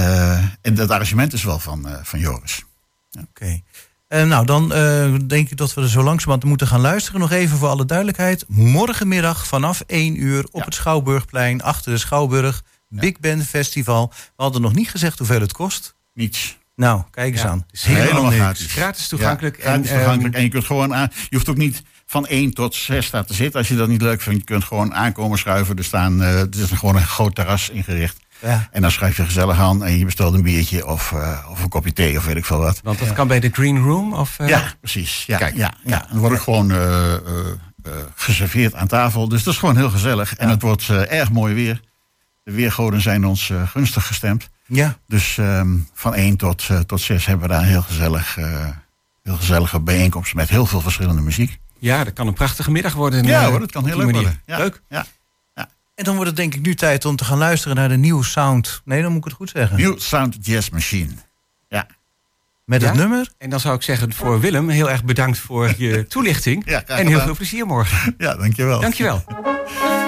en dat arrangement is wel van, van Joris. Ja. Oké. Uh, nou, dan uh, denk ik dat we er zo langzamerhand moeten gaan luisteren. Nog even voor alle duidelijkheid. Morgenmiddag vanaf 1 uur op het Schouwburgplein, achter de Schouwburg. Big Band Festival. We hadden nog niet gezegd hoeveel het kost. Niets. Nou, kijk eens aan. Het is helemaal, gratis. Gratis toegankelijk. gratis en, toegankelijk. En je kunt gewoon aan. Je hoeft ook niet van 1 tot 6 staan te zitten. Als je dat niet leuk vindt, je kunt gewoon aankomen schuiven. Er staan, uh, het is gewoon een groot terras ingericht. Ja. En dan schrijf je gezellig aan en je bestelt een biertje of, uh, of een kopje thee of weet ik veel wat. Want dat kan bij de Green Room? Of, uh... Ja, precies. Ja, Kijk. ja, ja. Dan word ik gewoon uh, geserveerd aan tafel. Dus dat is gewoon heel gezellig. En het wordt erg mooi weer. De weergoden zijn ons gunstig gestemd. Ja. Dus um, van 1 tot, tot 6 hebben we daar een heel, gezellig, heel gezellige bijeenkomst met heel veel verschillende muziek. Ja, dat kan een prachtige middag worden. Ja hoor, dat kan heel leuk worden. Ja. Leuk. Ja. En dan wordt het denk ik nu tijd om te gaan luisteren naar de New Sound. Nee, dan moet ik het goed zeggen. New Sound Jazz Machine. Ja. Met het nummer? En dan zou ik zeggen voor Willem, heel erg bedankt voor je toelichting. Ja, en heel veel plezier morgen. Ja, dankjewel. Dankjewel.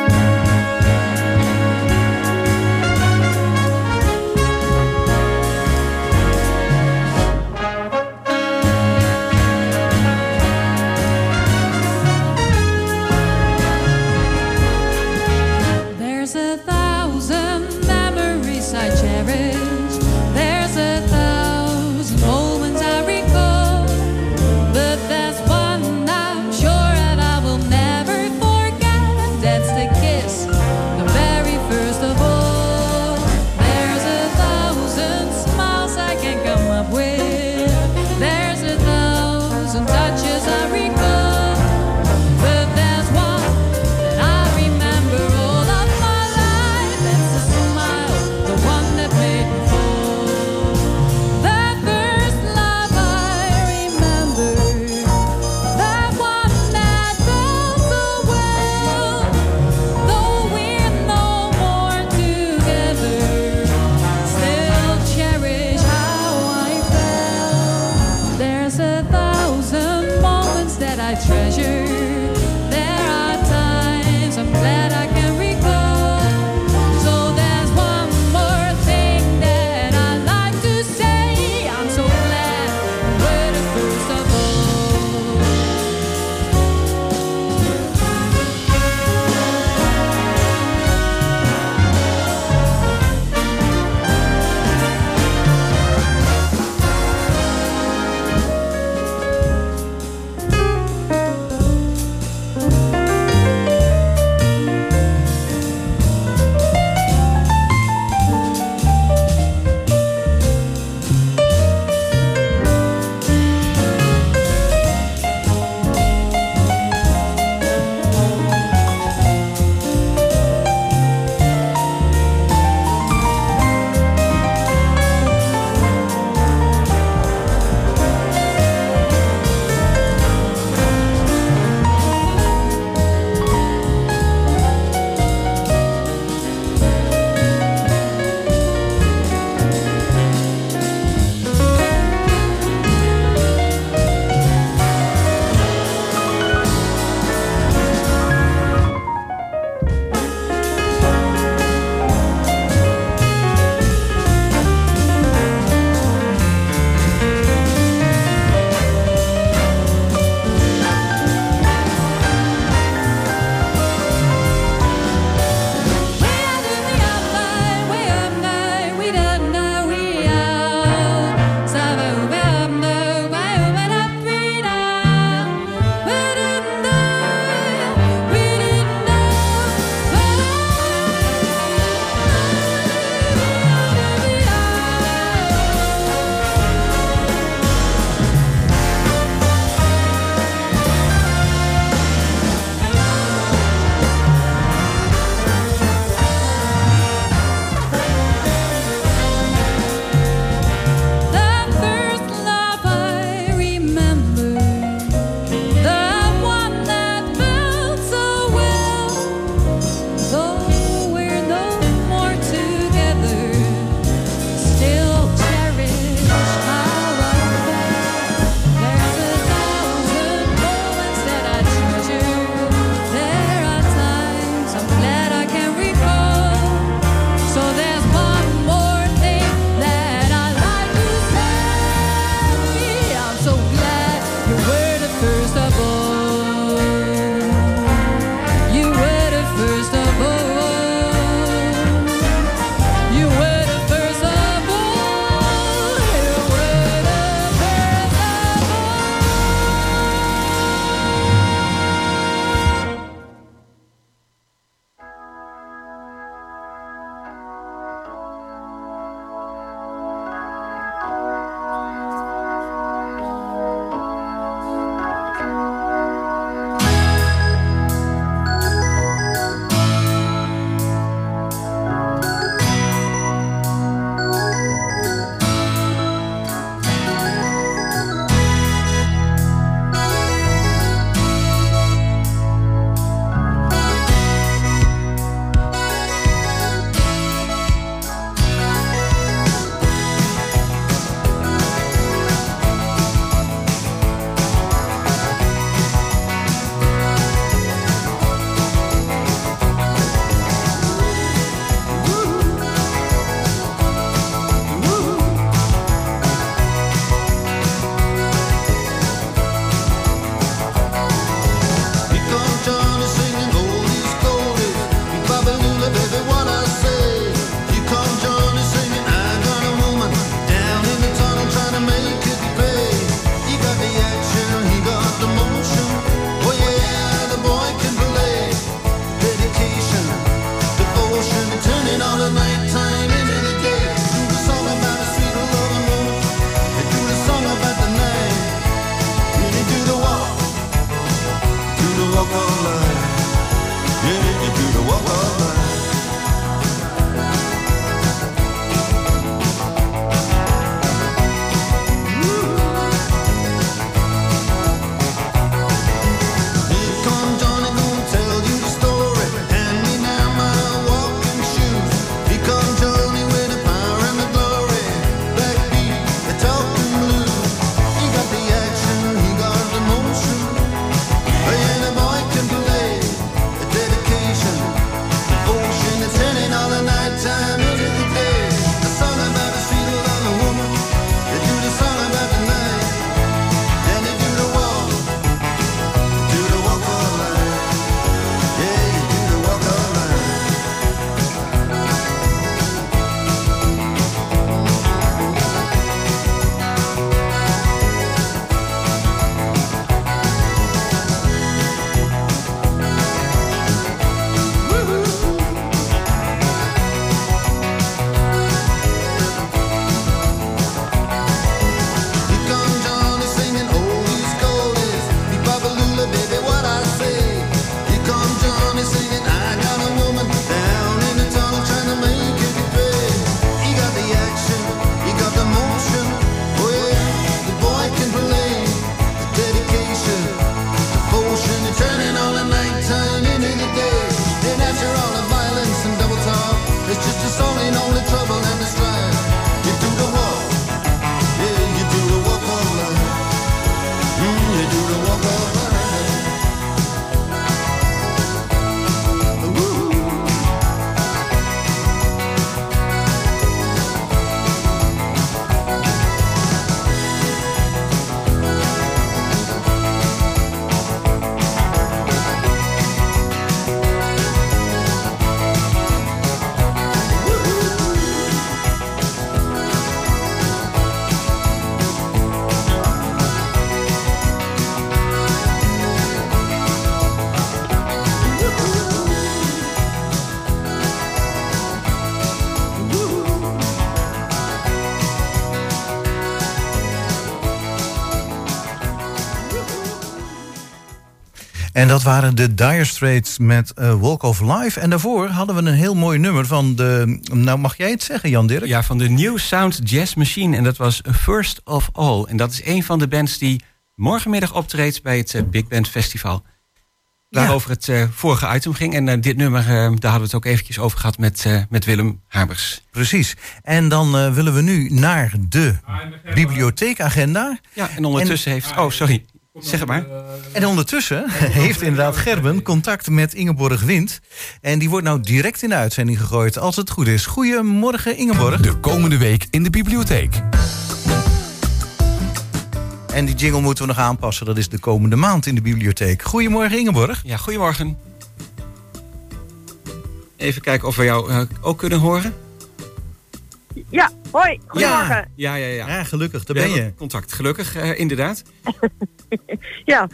En dat waren de Dire Straits met uh, Walk of Life. En daarvoor hadden we een heel mooi nummer van de... Nou, mag jij het zeggen, Jan Dirk? Ja, van de New Sound Jazz Machine. En dat was First of All. En dat is een van de bands die morgenmiddag optreedt... bij het uh, Big Band Festival. Waarover ja. het uh, vorige item ging. En dit nummer, daar hadden we het ook eventjes over gehad met, met Willem Habers. Precies. En dan willen we nu naar de bibliotheekagenda. Ja, en ondertussen en, heeft... Oh, sorry. Zeg maar. En ondertussen heeft inderdaad Gerben contact met Ingeborg Wind. En die wordt nou direct in de uitzending gegooid, als het goed is. Goedemorgen, Ingeborg. De komende week in de bibliotheek. En die jingle moeten we nog aanpassen. Dat is de komende maand in de bibliotheek. Goedemorgen, Ingeborg. Ja, goedemorgen. Even kijken of we jou uh, ook kunnen horen. Ja, hoi, goedemorgen. Ja, ja, ja. ja. ja gelukkig, daar ben je. Contact, gelukkig, uh, inderdaad. ja,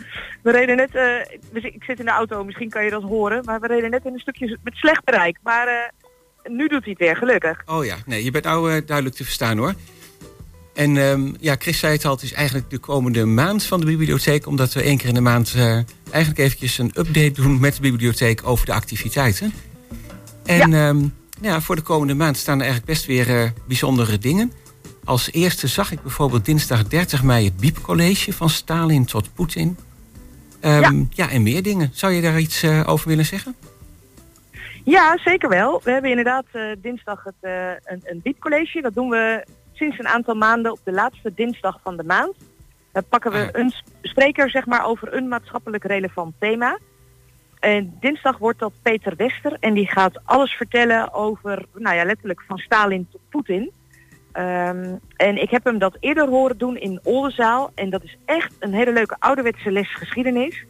we reden net, uh, ik zit in de auto, misschien kan je dat horen, maar we reden net in een stukje met slecht bereik. Maar uh, nu doet hij het weer, gelukkig. Oh ja, nee, je bent nou duidelijk te verstaan hoor. En um, ja, Chris zei het al, het is eigenlijk de komende maand van de bibliotheek, omdat we één keer in de maand eigenlijk eventjes een update doen met de bibliotheek over de activiteiten. En ja. Um, ja, voor de komende maand staan er eigenlijk best weer uh, bijzondere dingen. Als eerste zag ik bijvoorbeeld dinsdag 30 mei het Biepcollege van Stalin tot Poetin. Um, ja. ja. en meer dingen. Zou je daar iets uh, over willen zeggen? Ja, zeker wel. We hebben inderdaad uh, dinsdag het, uh, een, een Biepcollege. Dat doen we sinds een aantal maanden op de laatste dinsdag van de maand. Dan pakken we ah. een spreker zeg maar, over een maatschappelijk relevant thema. En dinsdag wordt dat Peter Wester en die gaat alles vertellen over, nou ja, letterlijk van Stalin tot Poetin. Um, en ik heb hem dat eerder horen doen in Oldenzaal en dat is echt een hele leuke ouderwetse les geschiedenis.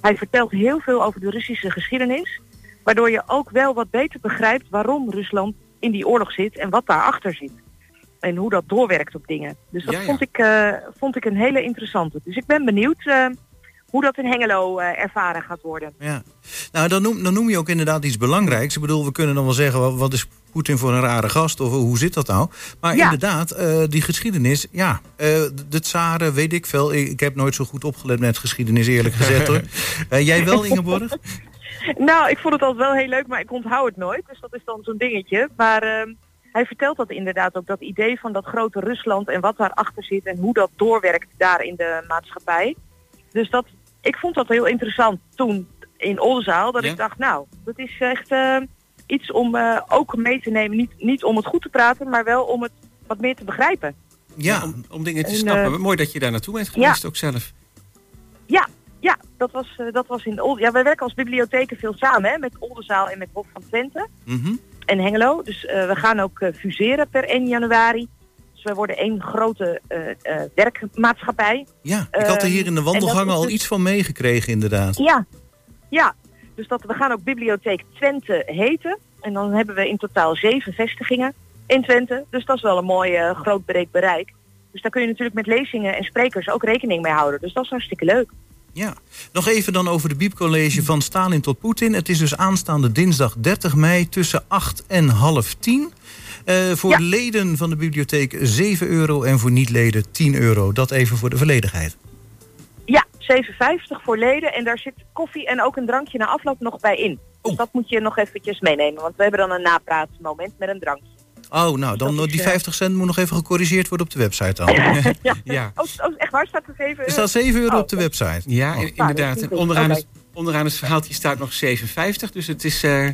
Hij vertelt heel veel over de Russische geschiedenis, waardoor je ook wel wat beter begrijpt waarom Rusland in die oorlog zit en wat daarachter zit. En hoe dat doorwerkt op dingen. Dus dat ja, ja. Vond, ik, uh, vond ik een hele interessante. Dus ik ben benieuwd uh, hoe dat in Hengelo uh, ervaren gaat worden. Ja. Nou, dan noem, dan noem je ook inderdaad iets belangrijks. Ik bedoel, we kunnen dan wel zeggen, wat, wat is Poetin voor een rare gast? Of hoe zit dat nou? Maar ja. inderdaad, uh, die geschiedenis, ja, uh, de tsaren, weet ik veel. Ik, ik, heb nooit zo goed opgelet met geschiedenis, eerlijk gezegd hoor. jij wel, Ingeborg? nou, ik vond het altijd wel heel leuk, maar ik onthoud het nooit. Dus dat is dan zo'n dingetje. Maar ehm, hij vertelt dat inderdaad ook, dat idee van dat grote Rusland en wat daarachter zit en hoe dat doorwerkt daar in de maatschappij. Dus dat, ik vond dat heel interessant toen in Oldenzaal. Dat ja? ik dacht, nou, dat is echt uh, iets om uh, ook mee te nemen. Niet, niet om het goed te praten, maar wel om het wat meer te begrijpen. Ja, om, om dingen te en, snappen. Uh, Mooi dat je daar naartoe bent geweest ja. ook zelf. Ja, ja dat, was, dat was in Oldenzaal. Ja, wij werken als bibliotheken veel samen hè, met Oldenzaal en met Hof van Twente. Mm -hmm. En Hengelo. Dus we gaan ook fuseren per 1 januari. Dus wij worden één grote uh, uh, werkmaatschappij. Ja, ik had er hier in de wandelgangen al dus... iets van meegekregen inderdaad. Ja, ja. Dus dat, we gaan ook Bibliotheek Twente heten. En dan hebben we in totaal zeven vestigingen in Twente. Dus dat is wel een mooi uh, groot breed bereik. Dus daar kun je natuurlijk met lezingen en sprekers ook rekening mee houden. Dus dat is hartstikke leuk. Ja, nog even dan over de Biepcollege van Stalin tot Poetin. Het is dus aanstaande dinsdag 30 mei tussen 8 en half 10. Uh, voor ja. leden van de bibliotheek 7 euro en voor niet-leden 10 euro. Dat even voor de volledigheid. Ja, 7,50 voor leden. En daar zit koffie en ook een drankje na afloop nog bij in. Oh. Dus dat moet je nog eventjes meenemen. Want we hebben dan een napraatmoment met een drankje. Oh, nou, dan dus die 50 cent moet nog even gecorrigeerd worden op de website dan. ja. ja. Oh, oh, echt waar? Staat er 7 euro? Er staat 7 euro oh, op de website. Ja, oh. inderdaad. En onderaan, het, onderaan het verhaaltje staat nog 7,50. Dus het is... Uh,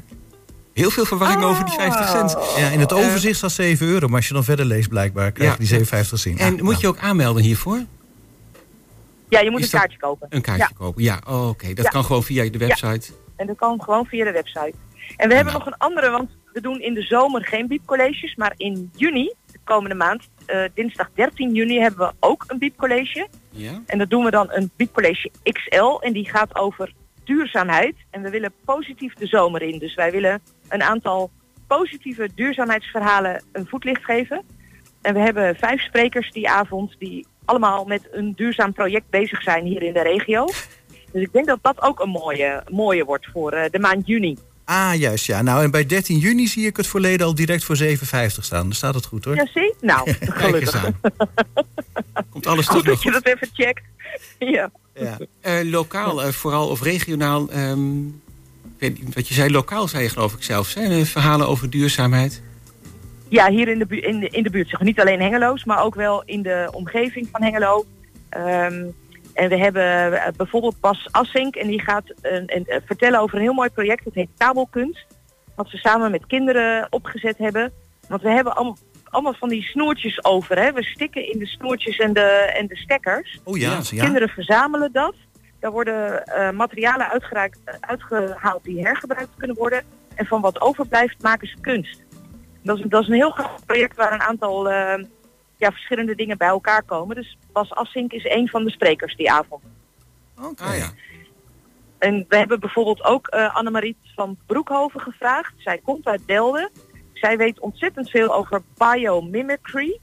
Heel veel verwarring over die 50 cent. Ja, in het overzicht staat 7 euro, maar als je dan verder leest blijkbaar krijg je Ja. die 57 zien. En moet je ook aanmelden hiervoor? Ja, je moet Is een kaartje kopen. Een kaartje Ja. kopen? Ja, oh, oké. Dat Ja. kan gewoon via de website. En dat kan gewoon via de website. En we hebben Nou. nog een andere, want we doen in de zomer geen biepcolleges, maar in juni, de komende maand, eh, dinsdag 13 juni, hebben we ook een biepcollege. Ja? En dat doen we dan een biepcollege XL en die gaat over duurzaamheid. En we willen positief de zomer in. Dus wij willen een aantal positieve duurzaamheidsverhalen een voetlicht geven. En we hebben vijf sprekers die avond die allemaal met een duurzaam project bezig zijn hier in de regio. Dus ik denk dat dat ook een mooie, mooie wordt voor eh, de maand juni. Ah, juist ja. Nou, en bij 13 juni zie ik het verleden al direct voor 7,50 staan. Dan staat het goed hoor. Ja, zie? Nou, Kijk eens gelukkig. aan. Komt alles toch Goed nog dat je goed? dat even checkt. Ja. Ja. Eh, lokaal eh, vooral of regionaal. ehm, weet niet wat je zei, lokaal zei je geloof ik? Eh, Verhalen over duurzaamheid. Ja, hier in de, bu- in de, in de buurt. Zeg, niet alleen Hengeloos, maar ook wel in de omgeving van Hengelo. Ehm, en we hebben eh, bijvoorbeeld Bas Assink en die gaat een, een- eh, vertellen over een heel mooi project. Dat heet Kabelkunst. Wat ze samen met kinderen opgezet hebben. Want we hebben allemaal, allemaal van die snoertjes over. Hè? We stikken in de snoertjes en de, en de stekkers. Oh ja, Ja. ja. Kinderen verzamelen dat. Daar worden eh, materialen uitgeraakt, uitgehaald die hergebruikt kunnen worden. En van wat overblijft maken ze kunst. Dat is, dat is een heel groot project waar een aantal eh, ja, verschillende dingen bij elkaar komen. Dus Bas Assink is een van de sprekers die avond. Oké. Ah ja. En we hebben bijvoorbeeld ook eh Annemariet van Broekhoven gevraagd. Zij komt uit Delden. Zij weet ontzettend veel over biomimicry.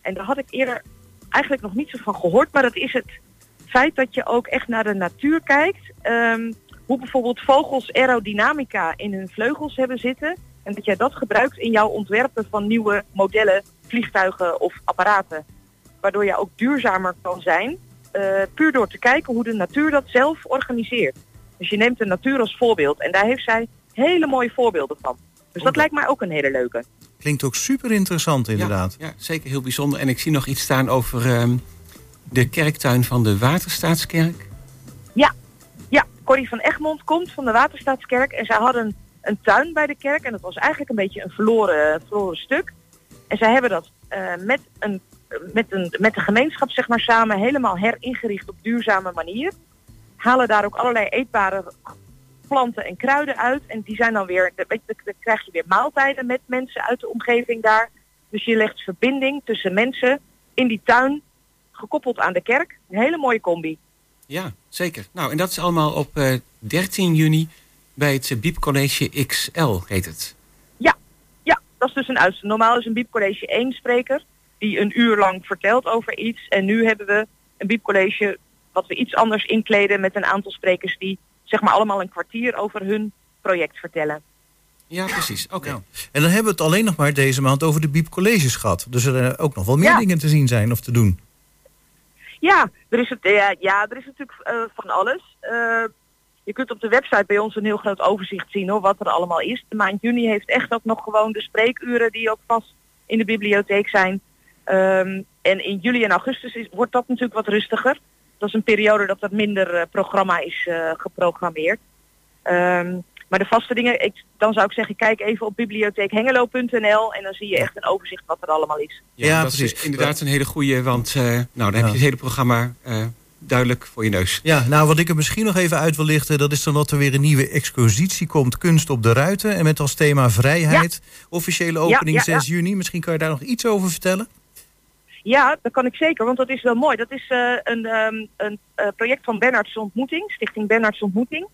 En daar had ik eerder eigenlijk nog niet zo van gehoord. Maar dat is het feit dat je ook echt naar de natuur kijkt. Ehm, hoe bijvoorbeeld vogels aerodynamica in hun vleugels hebben zitten. En dat jij dat gebruikt in jouw ontwerpen van nieuwe modellen, vliegtuigen of apparaten. Waardoor je ook duurzamer kan zijn. eh, puur door te kijken hoe de natuur dat zelf organiseert. Dus je neemt de natuur als voorbeeld. En daar heeft zij hele mooie voorbeelden van. Dus dat lijkt mij ook een hele leuke. Klinkt ook super interessant inderdaad. Ja, ja, zeker heel bijzonder. En ik zie nog iets staan over ehm, de kerktuin van de Waterstaatskerk. Ja, Corrie van Egmond komt van de Waterstaatskerk. En zij hadden een tuin bij de kerk. En dat was eigenlijk een beetje een verloren, verloren stuk. En zij hebben dat eh, met, een, met, een, met de gemeenschap zeg maar, samen helemaal heringericht op duurzame manier. Halen daar ook allerlei eetbare planten en kruiden uit. En die zijn dan weer, dan krijg je weer maaltijden met mensen uit de omgeving daar. Dus je legt verbinding tussen mensen in die tuin, gekoppeld aan de kerk. Een hele mooie combi. Ja, zeker. Nou, en dat is allemaal op eh, 13 juni bij het eh, Biep College XL, heet het. Ja, dat is dus een uitzending. Normaal is een biepcollege één spreker die een uur lang vertelt over iets. En nu hebben we een biepcollege wat we iets anders inkleden met een aantal sprekers die zeg maar allemaal een kwartier over hun project vertellen. Ja, precies. Oké. Ja. En dan hebben we het alleen nog maar deze maand over de Biep Colleges gehad. Dus er ook nog wel meer Ja. dingen te zien zijn of te doen. Ja, er is, het, ja, ja, er is natuurlijk eh, van alles. Eh, je kunt op de website bij ons een heel groot overzicht zien hoor, wat er allemaal is. De maand juni heeft echt ook nog gewoon de spreekuren die ook vast in de bibliotheek zijn. Ehm, en in juli en augustus wordt dat natuurlijk wat rustiger. Dat is een periode dat er minder eh, programma is eh, geprogrammeerd. Ehm, maar de vaste dingen, ik, dan zou ik zeggen, kijk even op bibliotheekhengelo.nl en dan zie je echt een overzicht wat er allemaal is. Ja, Ja, dat precies. is inderdaad een hele goede, want eh, nou, dan heb je het hele programma eh, duidelijk voor je neus. Ja, nou wat ik er misschien nog even uit wil lichten... dat is dan dat er weer een nieuwe expositie komt... Kunst op de Ruiten. En met als thema vrijheid. Officiële opening ja, ja. 6 juni. Misschien kan je daar nog iets over vertellen? Ja, dat kan ik zeker, want dat is wel mooi. Dat is eh, een, ehm, een eh, project van Bernards Ontmoeting, Stichting Bernards Ontmoeting.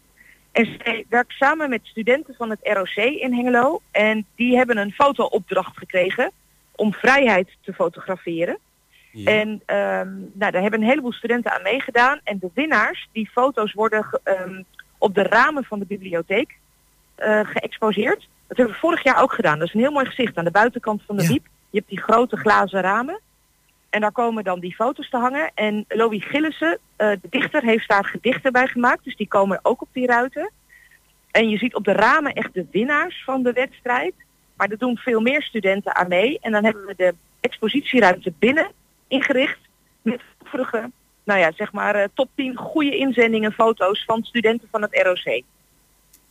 En zij werkt samen met studenten van het ROC in Hengelo. En die hebben een fotoopdracht gekregen om vrijheid te fotograferen. Ja. En ehm, nou, daar hebben een heleboel studenten aan meegedaan. En de winnaars, die foto's worden ehm, op de ramen van de bibliotheek eh, geëxposeerd. Dat hebben we vorig jaar ook gedaan. Dat is een heel mooi gezicht aan de buitenkant van de Ja. Je hebt die grote glazen ramen. En daar komen dan die foto's te hangen. En Louis Gillissen, eh, de dichter, heeft daar gedichten bij gemaakt. Dus die komen ook op die ruiten. En je ziet op de ramen echt de winnaars van de wedstrijd. Maar er doen veel meer studenten aan mee. En dan hebben we de expositieruimte binnen ingericht. Met vorige, nou ja, zeg maar eh, top 10 goede inzendingen foto's van studenten van het ROC.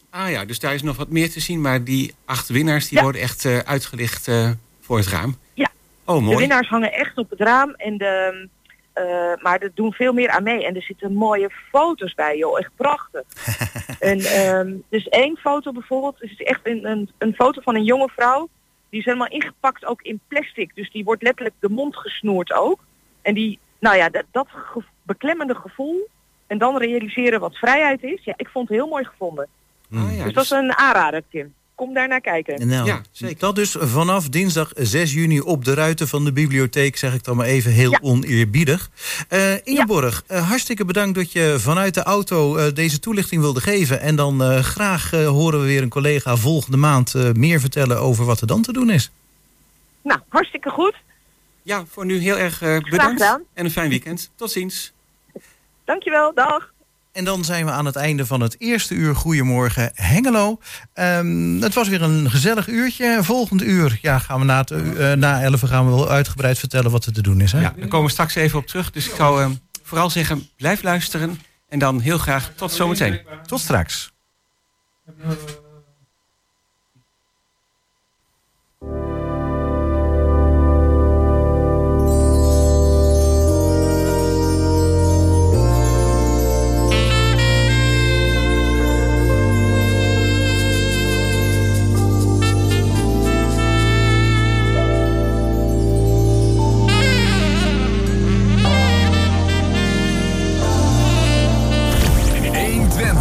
Ah ja, dus daar is nog wat meer te zien. Maar die acht winnaars die worden echt uh, uitgelicht uh, voor het raam. Ja, oh, mooi. de winnaars hangen echt op het raam. En de, uh, maar er doen veel meer aan mee. En er zitten mooie foto's bij, joh. Echt prachtig. en um, dus één foto bijvoorbeeld. Het is echt een, een, een foto van een jonge vrouw. Die is helemaal ingepakt ook in plastic. Dus die wordt letterlijk de mond gesnoerd ook. En die, nou ja, dat, dat ge beklemmende gevoel. En dan realiseren wat vrijheid is. Ja, ik vond het heel mooi gevonden. Ah, ja, dus dat is een aanrader, Tim. Kom daar naar kijken. Nou, Ja, zeker. Dat dus vanaf dinsdag 6 juni op de ruiten van de bibliotheek, zeg ik dan maar even heel Ja. oneerbiedig. Eh Ingeborg, eh, hartstikke bedankt dat je vanuit de auto eh, deze toelichting wilde geven. En dan eh, graag horen we weer een collega volgende maand eh, meer vertellen over wat er dan te doen is. Nou, hartstikke goed. Ja, voor nu heel erg uh, bedankt. gedaan. En een fijn weekend. Tot ziens. Dankjewel, dag. En dan zijn we aan het einde van het eerste uur Goedemorgen Hengelo. Ehm, het was weer een gezellig uurtje. Volgend uur ja, gaan we na, uh, na 11 gaan we wel uitgebreid vertellen wat er te doen is. Hè? Ja, daar komen we straks even op terug. Dus ik zou uh, vooral zeggen, blijf luisteren. En dan heel graag tot zometeen. Tot straks.